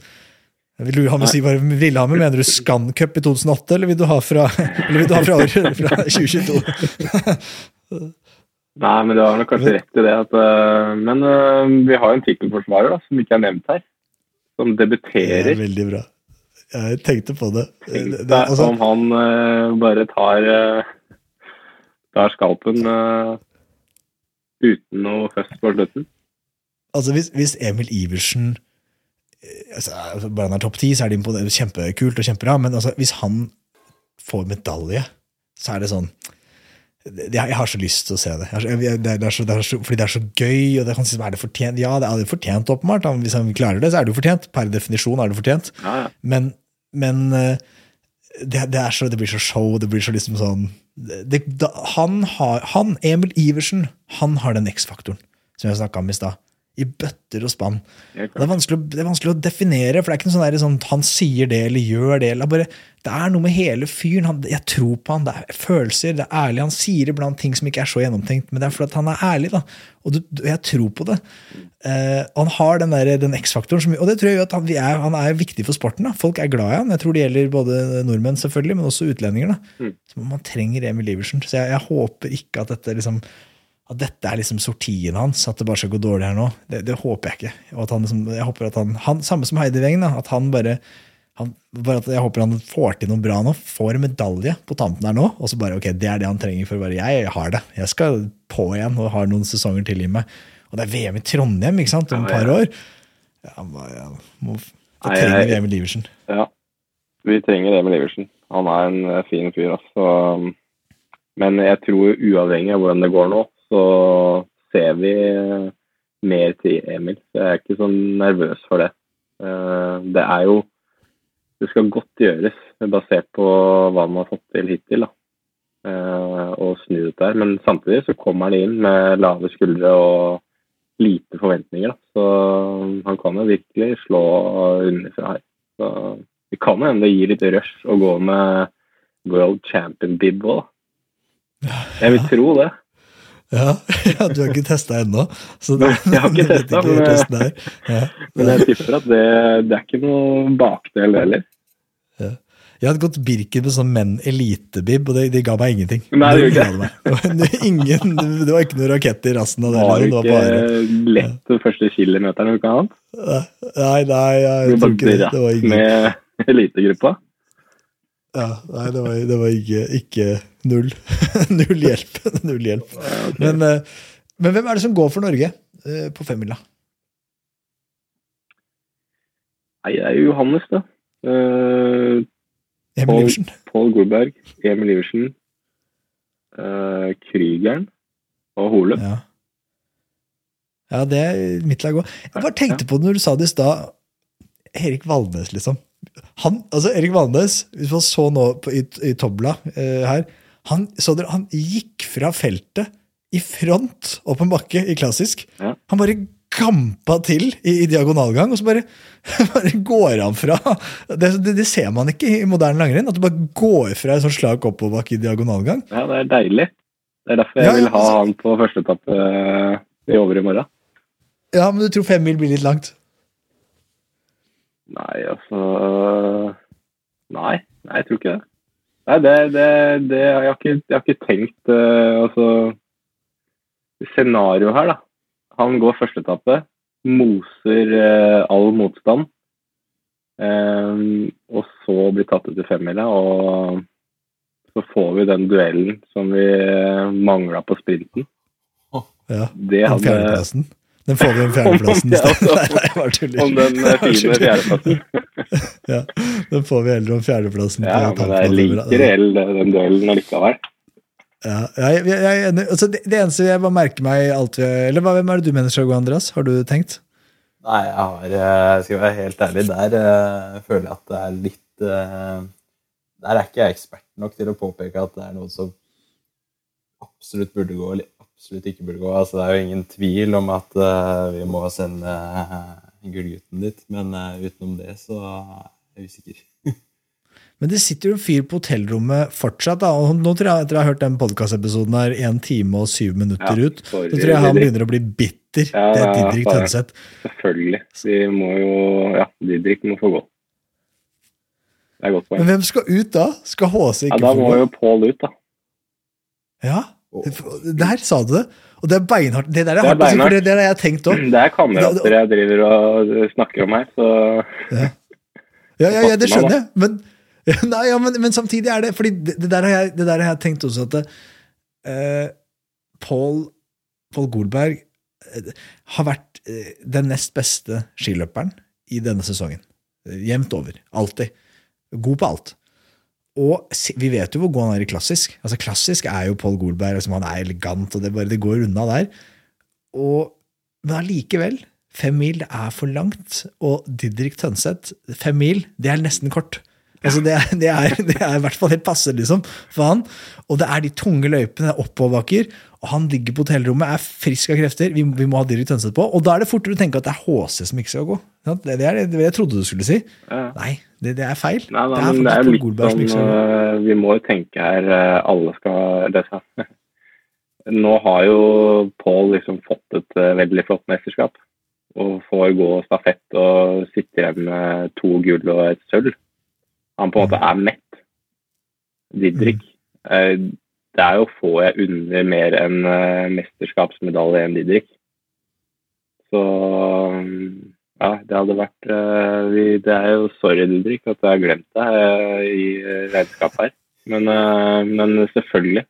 Vil du ha med si bare Lillehammer? Mener du Scan Cup i 2008, eller vil du ha fra, eller vil du ha fra, fra 2022? Nei, men du har nok kanskje rett i det. At, eh, men uh, vi har jo en tittelforsvarer som ikke er nevnt her. Som Det er veldig bra. Jeg tenkte på det. Tenk deg altså, om han uh, bare tar, tar skalpen uten noe først på slutten. altså hvis, hvis Emil Iversen altså, altså, Bare han er topp ti, så er det kjempekult og kjempebra, men altså, hvis han får medalje, så er det sånn Jeg har så lyst til å se det. Det er, så, det er så, fordi det er så gøy, og det kan si er det fortjent. Ja, det er det fortjent, åpenbart. Hvis han klarer det, så er det jo fortjent. Per definisjon er det fortjent. Men, men eh, det, det, så, det blir så show, det blir så liksom sånn det, han, har, han, Emil Iversen, han har den X-faktoren som jeg snakka om i stad. I bøtter og spann. Helt Og Det er, å- det er vanskelig å definere, for det er ikke noe sånn, der, sånn han sier det eller gjør det. Eller bare, det er noe med hele fyren. Han, jeg tror på han, det er følelser, det er ærlig. Han sier iblant ting som ikke er så gjennomtenkt, men det er fordi han er ærlig. da. Og du, jeg tror på det. Eh, han har den, der- den X-faktoren, og det tror jeg jo at han, vi er, han er viktig for sporten. da. Folk er glad i han. Jeg tror det gjelder både nordmenn, selvfølgelig, men også utlendinger. da. Så man trenger Emil Iversen. Så jeg, jeg håper ikke at dette liksom at dette er liksom sortien hans, at det bare skal gå dårlig her nå. Det, det håper jeg ikke. Og at han liksom, jeg håper at han, han Samme som Heidi Weng, at han bare, han, bare at Jeg håper han får til noe bra nå, får en medalje på tampen her nå, og så bare ok, det er det han trenger for å bare Jeg har det. Jeg skal på igjen og har noen sesonger til i meg. Og det er VM i Trondheim ikke sant, om et par år. Ja, bare, må, da trenger vi Emil Iversen. Ja, vi trenger Emil Iversen. Han er en eh, fin fyr, altså. Men jeg tror uavhengig av hvordan det går nå, så ser vi eh, mer til Emil. Så jeg er ikke så nervøs for det. Eh, Det er jo Det skal godt gjøres, basert på hva man har fått til hittil. da. Eh, Å snu dette her. Men samtidig så kommer han inn med lave skuldre og lite forventninger. da. Så han kan jo virkelig slå underfra her. Så det kan hende det gir litt rush å gå med World Champion-bib òg, da. Jeg vil tro det. Ja, ja, Du har ikke testa ennå? så Nei, jeg har ikke testa, men- Ja. Men jeg tipper at det, det er ikke noe bakdel heller. Jeg hadde gått Birken med sånn menn elite-bib, og det, de ga meg ingenting. Nei, det gjorde ikke. Det Ingen, det var ikke noe rakett i rassen. av det, Var det liksom. ikke bare, lett den første kilometeren eller noe annet? nei, nei, jeg Du tror ikke det. Det var ingen, med elitegruppa? Ja, nei, det var, det var ikke, ikke null. null hjelp. null hjelp. Men, eh, men hvem er det som går for Norge eh, på femmila? Nei, det er jo Johannes, da. Uh, Emil Iversen? Pål Golberg, Emil Iversen, uh, Krygeren og Hole. Ja. ja, det er mitt lag òg. Jeg bare tenkte på det når du sa det i stad. Erik Valnes, liksom. Han, altså Erik Valnes, hvis man så nå på, i, i Tobla eh, her han, så dere, han gikk fra feltet i front opp en bakke i klassisk. Ja. Han bare gampa til i, i diagonalgang, og så bare, bare går han fra. Det, det, det ser man ikke i moderne langrenn. At du bare går fra et sånn slag oppoverbakke i diagonalgang. Ja, det er deilig. Det er derfor jeg Ja, vil ha altså- han på første etappe uh, i over i morgen. Ja, men du tror fem mil blir litt langt? Nei, altså Nei, nei jeg tror ikke det. Nei, det, det, det jeg, har ikke, jeg har ikke tenkt eh, Altså Scenarioet her, da. Han går første etappe, moser eh, all motstand. eh, og så blir tatt ut i femmila, og så får vi den duellen som vi mangla på sprinten. Ja, Det hadde fjerdeplassen. Den får vi en fjerdeplassen i stedet. Nei, nei, bare tuller. Om den eh, fine fjerdeplassen. Ja, den får vi heller om fjerdeplassen. Ja, på men det er like reell den duellen allikevel. Ja, jeg, jeg, jeg. Altså, det, det eneste jeg bare merker meg alt vi, Eller hva, hvem er det du mener skal gå, Andreas? Har du tenkt? Nei, jeg har eh, Skal jeg være helt ærlig, der jeg føler jeg at det er litt eh, Der er ikke jeg ekspert nok til å påpeke at det er noe som absolutt burde gå, eller absolutt ikke burde gå. Altså, det er jo ingen tvil om at uh, vi må sende uh, gullgutten dit, men uh, utenom det så er jeg usikker. Men det sitter jo en fyr på hotellrommet fortsatt. Da, og nå tror jeg, etter å ha hørt den podkastepisoden her én time og syv minutter Ja, ut, så tror jeg han begynner å bli bitter. Ja, det er ja, ja, Didrik Tønseth. Selvfølgelig. Vi må jo Ja, Didrik må få gå. Det er godt Men hvem skal ut da? Skal HC Ja, ikke da må jo Pål ut, da. Ja, der sa du det. Og det er beinhardt. Det der er Det er hardt for det, det har jeg tenkt òg. Det er kamerater jeg driver og snakker om her, så Ja, ja, ja, det skjønner jeg. Men, nei, ja, men, men samtidig er det Fordi det, det, der, har jeg, det der har jeg tenkt også at eh, Paul, Paul Golberg eh, har vært eh, den nest beste skiløperen i denne sesongen. Eh, Jevnt over. Alltid. God på alt. Og vi vet jo hvor god han er i klassisk. Altså Klassisk er jo Paul Golberg. Altså, han er elegant, og det, bare, det går unna der. Og, men allikevel, fem mil er for langt. Og Didrik Tønseth, fem mil, det er nesten kort. Altså det, er, det, er, det er i hvert fall helt passe liksom, for han. Og det er de tunge løypene, det er oppoverbakker. Og han ligger på hotellrommet, er frisk av krefter. Vi, vi må ha Didrik Tønseth på. Og da er det fortere å tenke at det er HC som ikke skal gå. Det, det er det jeg trodde du skulle si. Ja. Nei, det, det er feil. Nei, nei, det er men det er litt Golberg som sånn øh, Vi må jo tenke her øh, Alle skal løse. Nå har jo Paul liksom fått et øh, veldig flott mesterskap. Og får gå stafett og sitte igjen med to gull og et sølv. Han på en måte er mett. Didrik. eh, Det er jo få jeg unner mer enn øh, mesterskapsmedalje enn Didrik. Så ja, det hadde vært øh, Det er jo sorry, Didrik, at jeg har glemt deg i regnskapet her. Men, men selvfølgelig.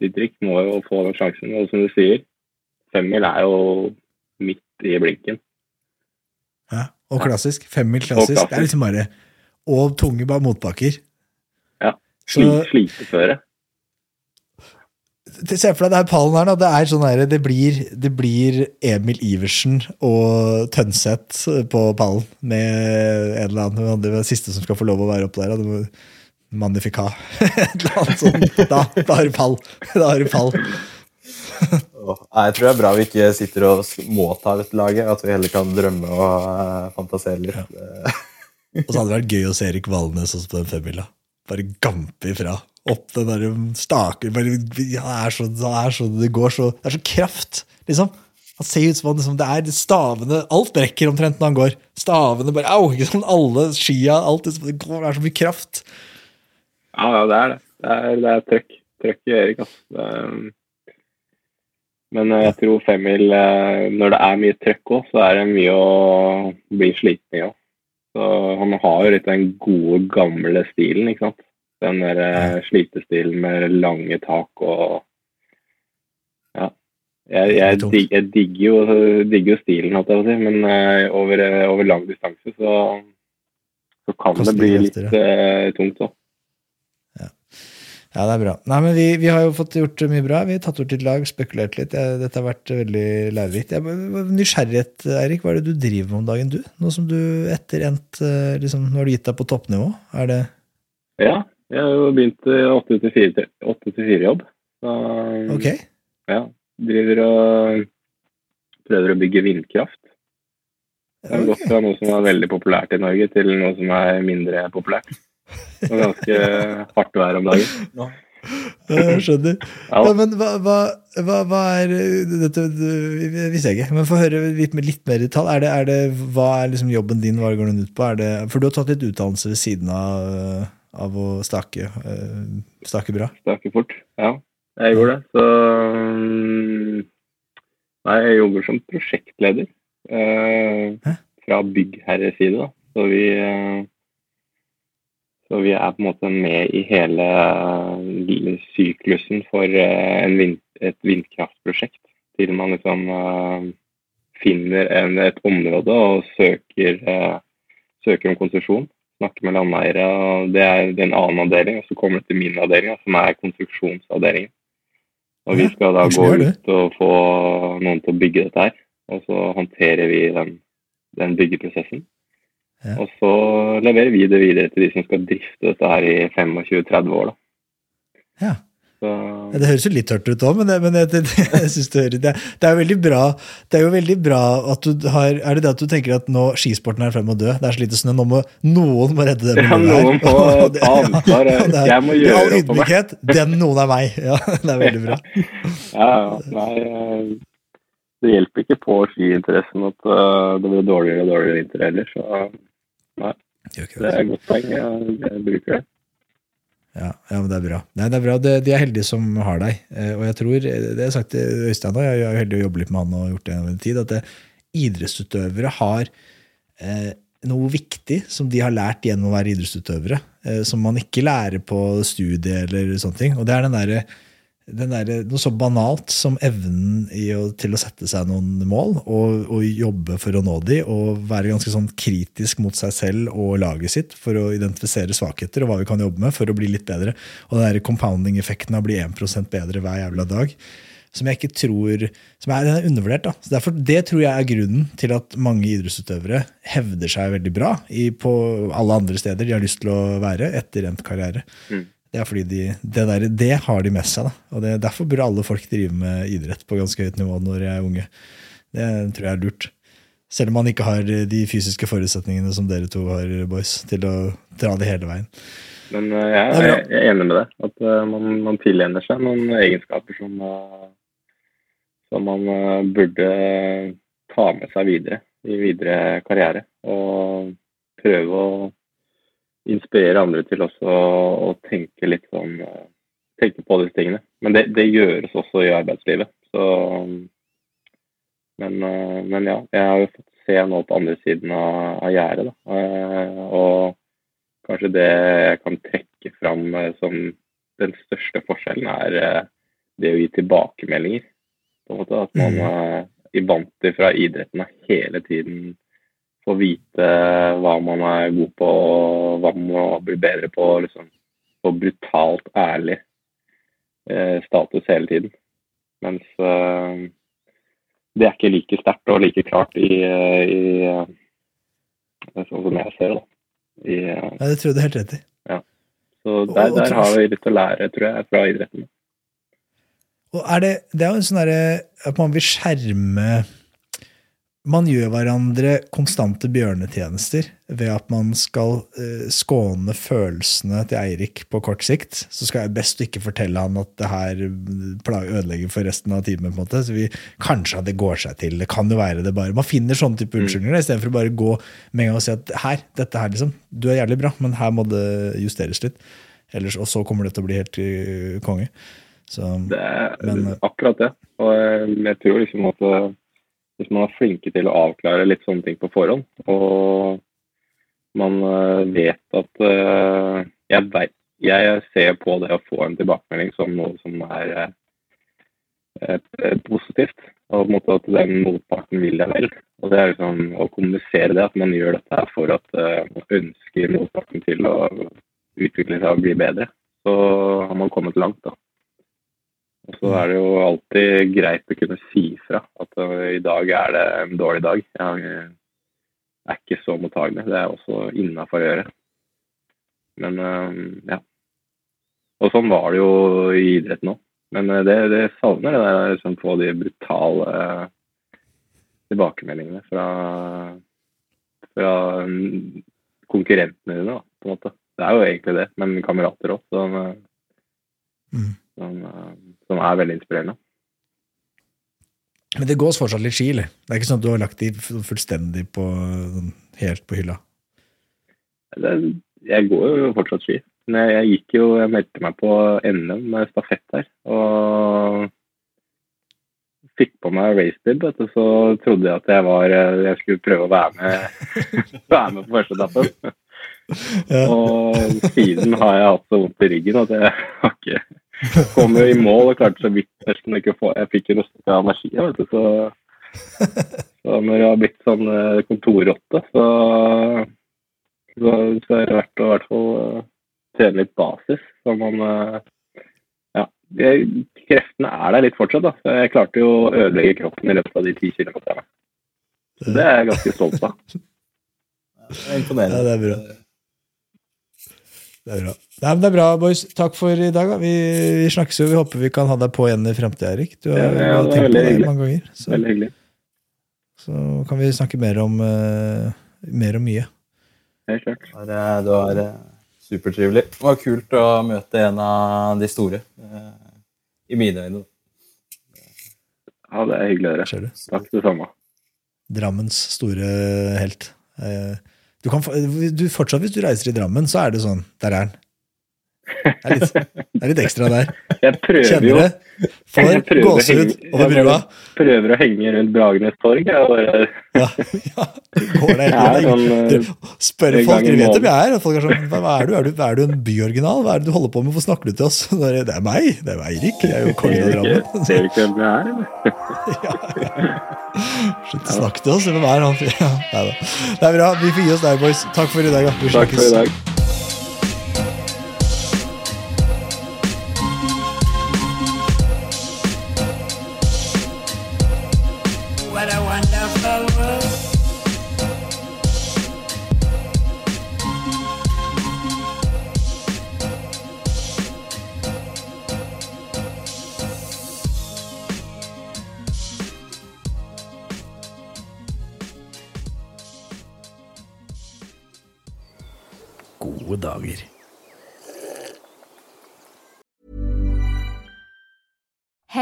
Didrik må jo få den sjansen. Og som du sier, femmil er jo midt i blinken. Ja, og klassisk. Femmil klassisk. klassisk. Det er liksom bare Og tunge bare motbakker. Ja. Sliteføre. Se for deg det her pallen her, da. Det er sånn her, det blir, det blir Emil Iversen og Tønseth på pallen med en eller annen Det siste som skal få lov å være oppe der. Det må- Magnifica. Et eller annet sånt. Da, da har du pall. Da har du pall. Jeg tror det er bra vi ikke sitter og må ta dette laget, at vi heller kan drømme og eh, fantasere litt. Eh, Og så hadde det vært gøy å se Erik Valnes også på den femmila. Bare gampe ifra. Opp den der staker bare, ja, det, er så, det er så Det går så Det er så kraft, liksom. Han ser ut som han liksom, det er det stavene Alt brekker omtrent når han går. Stavene bare Au! Ikke sånn alle skia, alt det, det går, det er så mye kraft. Ja, ja, det er det. Det er, det er trøkk. Trøkk i Erik, altså. Er, men øh, jeg tror femmil øh, Når det er mye trøkk òg, så er det mye å bli sliten i òg. Så han har jo litt den gode, gamle stilen, ikke sant. Den der ja. slitestilen med lange tak og Ja. Jeg, jeg, dig, jeg digger, jo, digger jo stilen, holdt jeg på å si, men uh, over, øh, over lang distanse så, så kan Koster det bli litt uh, tungt òg. Ja, det er bra. Nei, men vi, vi har jo fått gjort mye bra. Vi har tatt bort litt lag, spekulert litt. Jeg, dette har vært veldig lærerikt. Jeg, nysgjerrighet, Eirik. Hva er det du driver med om dagen, du? Nå som du etter endt eh, liksom, Nå har du gitt deg på toppnivå. Er det Ja, jeg har jo begynt i 8-4-jobb. Ok? ja, driver og prøver å bygge vindkraft. Det har gått fra noe som var veldig populært i Norge, til noe som er mindre populært. Og ganske hardt vær om dagen. Jeg skjønner. Ja, Ja, men hva, hva, hva, er Dette det visste jeg ikke, men få høre litt, mer- litt mer i tall. Er det, er det, hva er liksom jobben din? Hva går den ut på? Er det, for du har tatt litt utdannelse ved siden av, eh, av å stake, eh, stake bra? Stake fort. Ja, jeg gjorde det. Så mm, Nei, jeg jobber som prosjektleder eh, fra byggherreside, da. Så vi eh, Så vi er på en måte med i hele eh, syklusen for eh, en vind, et vindkraftprosjekt. Til man liksom eh, finner en, et område og søker, søker om konsesjon. Snakker med landeiere. og Det er en annen avdeling. Og så kommer det til min avdeling, som er konstruksjonsavdelingen. Og vi skal da gå ut og få noen til å bygge dette her. Og så håndterer vi den, den byggeprosessen. Ja. Og så leverer vi det videre til de som skal drifte dette her i 25-30 år. Da. Ja. Så, Det høres jo litt tørt ut òg, men, det, men jeg, jeg, jeg synes det, høres, det, det er veldig bra Det er jo veldig bra at du har Er det det at du tenker at nå skisporten er frem og dø? Det er så lite snø, nå må noen må redde det Ja, miljøet noen må det- ta ansvar. det Jeg må gjøre all for meg. ydmykhet, den noen er meg. Ja, det er veldig bra. ja, nei, eh, det hjelper ikke på skiinteressen at eh, det blir dårligere og dårligere vinter heller. Så det det. er et godt poeng. Jeg, bruker det. Ja, ja, men det er bra. Nei, det er bra. De, de er heldige som har deg. Eh, Og jeg tror, det har jeg sagt til Øystein òg, jeg er jo heldig å jobbe litt med han og gjort det gjennom en tid, at det, idrettsutøvere har eh, noe viktig som de har lært gjennom å være idrettsutøvere, eh, som man ikke lærer på studiet eller sånne ting. Og det er den derre der, noe så banalt som evnen å, til å sette seg noen mål og, og, jobbe for å nå de, og være ganske sånn kritisk mot seg selv og laget sitt for å identifisere svakheter og hva vi kan jobbe med for å bli litt bedre. Og den der compounding-effekten av å bli 1 bedre hver jævla dag, som jeg ikke tror som er, er undervurdert. da. Så derfor, Det tror jeg er grunnen til at mange idrettsutøvere hevder seg veldig bra i, på alle andre steder de har lyst til å være etter endt karriere. Mm. Det er fordi de, det, der, det, har de med seg. da. Og det, Derfor burde alle folk drive med idrett på ganske høyt nivå når de er unge. Det tror jeg er lurt. Selv om man ikke har de fysiske forutsetningene som dere to har, boys, til å dra det hele veien. Men uh, jeg, er, jeg, er enig med det. At uh, man, man tilegner seg noen egenskaper som, uh, som man burde ta med seg videre i videre karriere. Og prøve å inspirere andre til også å tenke litt sånn eh, Tenke på disse tingene. Men det, det gjøres også i arbeidslivet. Så men, eh, men, ja, jeg har jo fått se nå på andre siden av, av gjerdet. da. og kanskje det jeg kan trekke fram som den største forskjellen, er det å gi tilbakemeldinger. På en måte At man mm. er vant til fra idretten hele tiden få vite hva man er god på og hva man må bli bedre på. Liksom. Få brutalt ærlig eh, status hele tiden. Mens eh, det er ikke like sterkt og like klart i, i, i eh, sånn som jeg ser det. I, ja, det tror jeg du helt rett i. Ja. Så der, der har vi litt å lære, tror jeg, fra idretten. Og er det, det er jo en sånn derre at man vil skjerme man gjør hverandre konstante bjørnetjenester ved at man skal uh, skåne følelsene til Eirik på kort sikt. Så skal jeg best ikke fortelle han at det her ødelegger for resten av timen. på en måte, så vi, Kanskje at det går seg til. Det kan jo være det bare. Man finner sånne type mm. unnskyldninger mm. istedenfor å bare gå med en gang og si at her, dette her liksom, du er jævlig bra, men her må det justeres litt. Ellers, og så kommer det til å bli helt uh, konge. Så, det er men, akkurat det. Og jeg tror liksom at hvis man er flinke til å avklare litt sånne ting på forhånd, og man eh, vet at uh, jeg, vet, jeg, ser på det å få en tilbakemelding som noe som er uh, positivt. Og på en måte at den motparten vil deg vel. Og det er liksom å kommunisere det, at man gjør dette for at man ønsker motparten til å utvikle seg og bli bedre. Så har man kommet langt, da. Og så er det jo alltid greit å kunne si fra at uh, i dag er det en dårlig dag. Jeg er ikke så mottagelig. Det er også innafor å gjøre. Men uh, ja. Og sånn var det jo i idretten òg. Men det, det, savner det der liksom, få de brutale tilbakemeldingene fra, fra konkurrentene dine, da, på en måte. Det er jo egentlig det, men kamerater òg. Mm. Som, eh, som, er veldig inspirerende. Men det gås fortsatt litt ski, eller? Det er ikke sånn at du har lagt de fullstendig på, sånn helt på hylla? Det, jeg går jo fortsatt ski. Men jeg, gikk jo, jeg meldte meg på NM med stafett her. Og fikk på meg racebib, så trodde jeg at jeg var Jeg skulle prøve å være med, være med på første etappen. Ja. Og siden har jeg hatt så vondt i ryggen at jeg har ikke Kom jo i mål og klarte så vidt nesten ikke å få Jeg fikk jo nesten ikke energi, vet du, så, så når jeg har blitt sånn eh, kontorrotte, så, så, så, er det verdt å i hvert fall uh, trene litt basis. Så man uh, Ja. Kreftene er der litt fortsatt, da. Så jeg klarte jo å ødelegge kroppen i løpet av de ti kilometerne. Det er jeg ganske stolt av. Det er imponerende. Ja, det er bra. Det er bra. Nei, det er bra, boys. Takk for i dag. Vi, vi snakkes jo. Vi håper vi kan ha deg på igjen i framtida, Erik. Du har, ja, ja, tenkt på det hyggelig. mange ganger. Så, veldig hyggelig. Så kan vi snakke mer om, uh, mer om mye. Helt klart. Du var uh, supertrivelig. Det var kult å møte en av de store. Uh, I mine øyne. Ja, det er hyggelig å høre. Takk, det samme. Drammens store helt. Uh, du kan, du, fortsatt, hvis du reiser i Drammen, så er det sånn Der er han. Det er litt, det er litt ekstra der. Jeg prøver Kjenner jo det. Får gåsehud over brua. Prøver å henge rundt Bragernes torg. Bare, Ja, ja. Går der hele sånn, tiden. eh, Spør folk, de vet hvem jeg er. Folk er sånn, hva er du? Er du, er du en byoriginal? Hva er det du holder på med? Hvorfor snakker du til oss? Det er meg. Det er Eirik. Jeg er jo kongen av Drammen. ser du ikke hvem jeg er, eller? Slutt å snakke til oss. Hvem er han? Ja. Det er bra. Vi får gi oss der, boys. Takk for i dag. da. Vi Takk for i dag.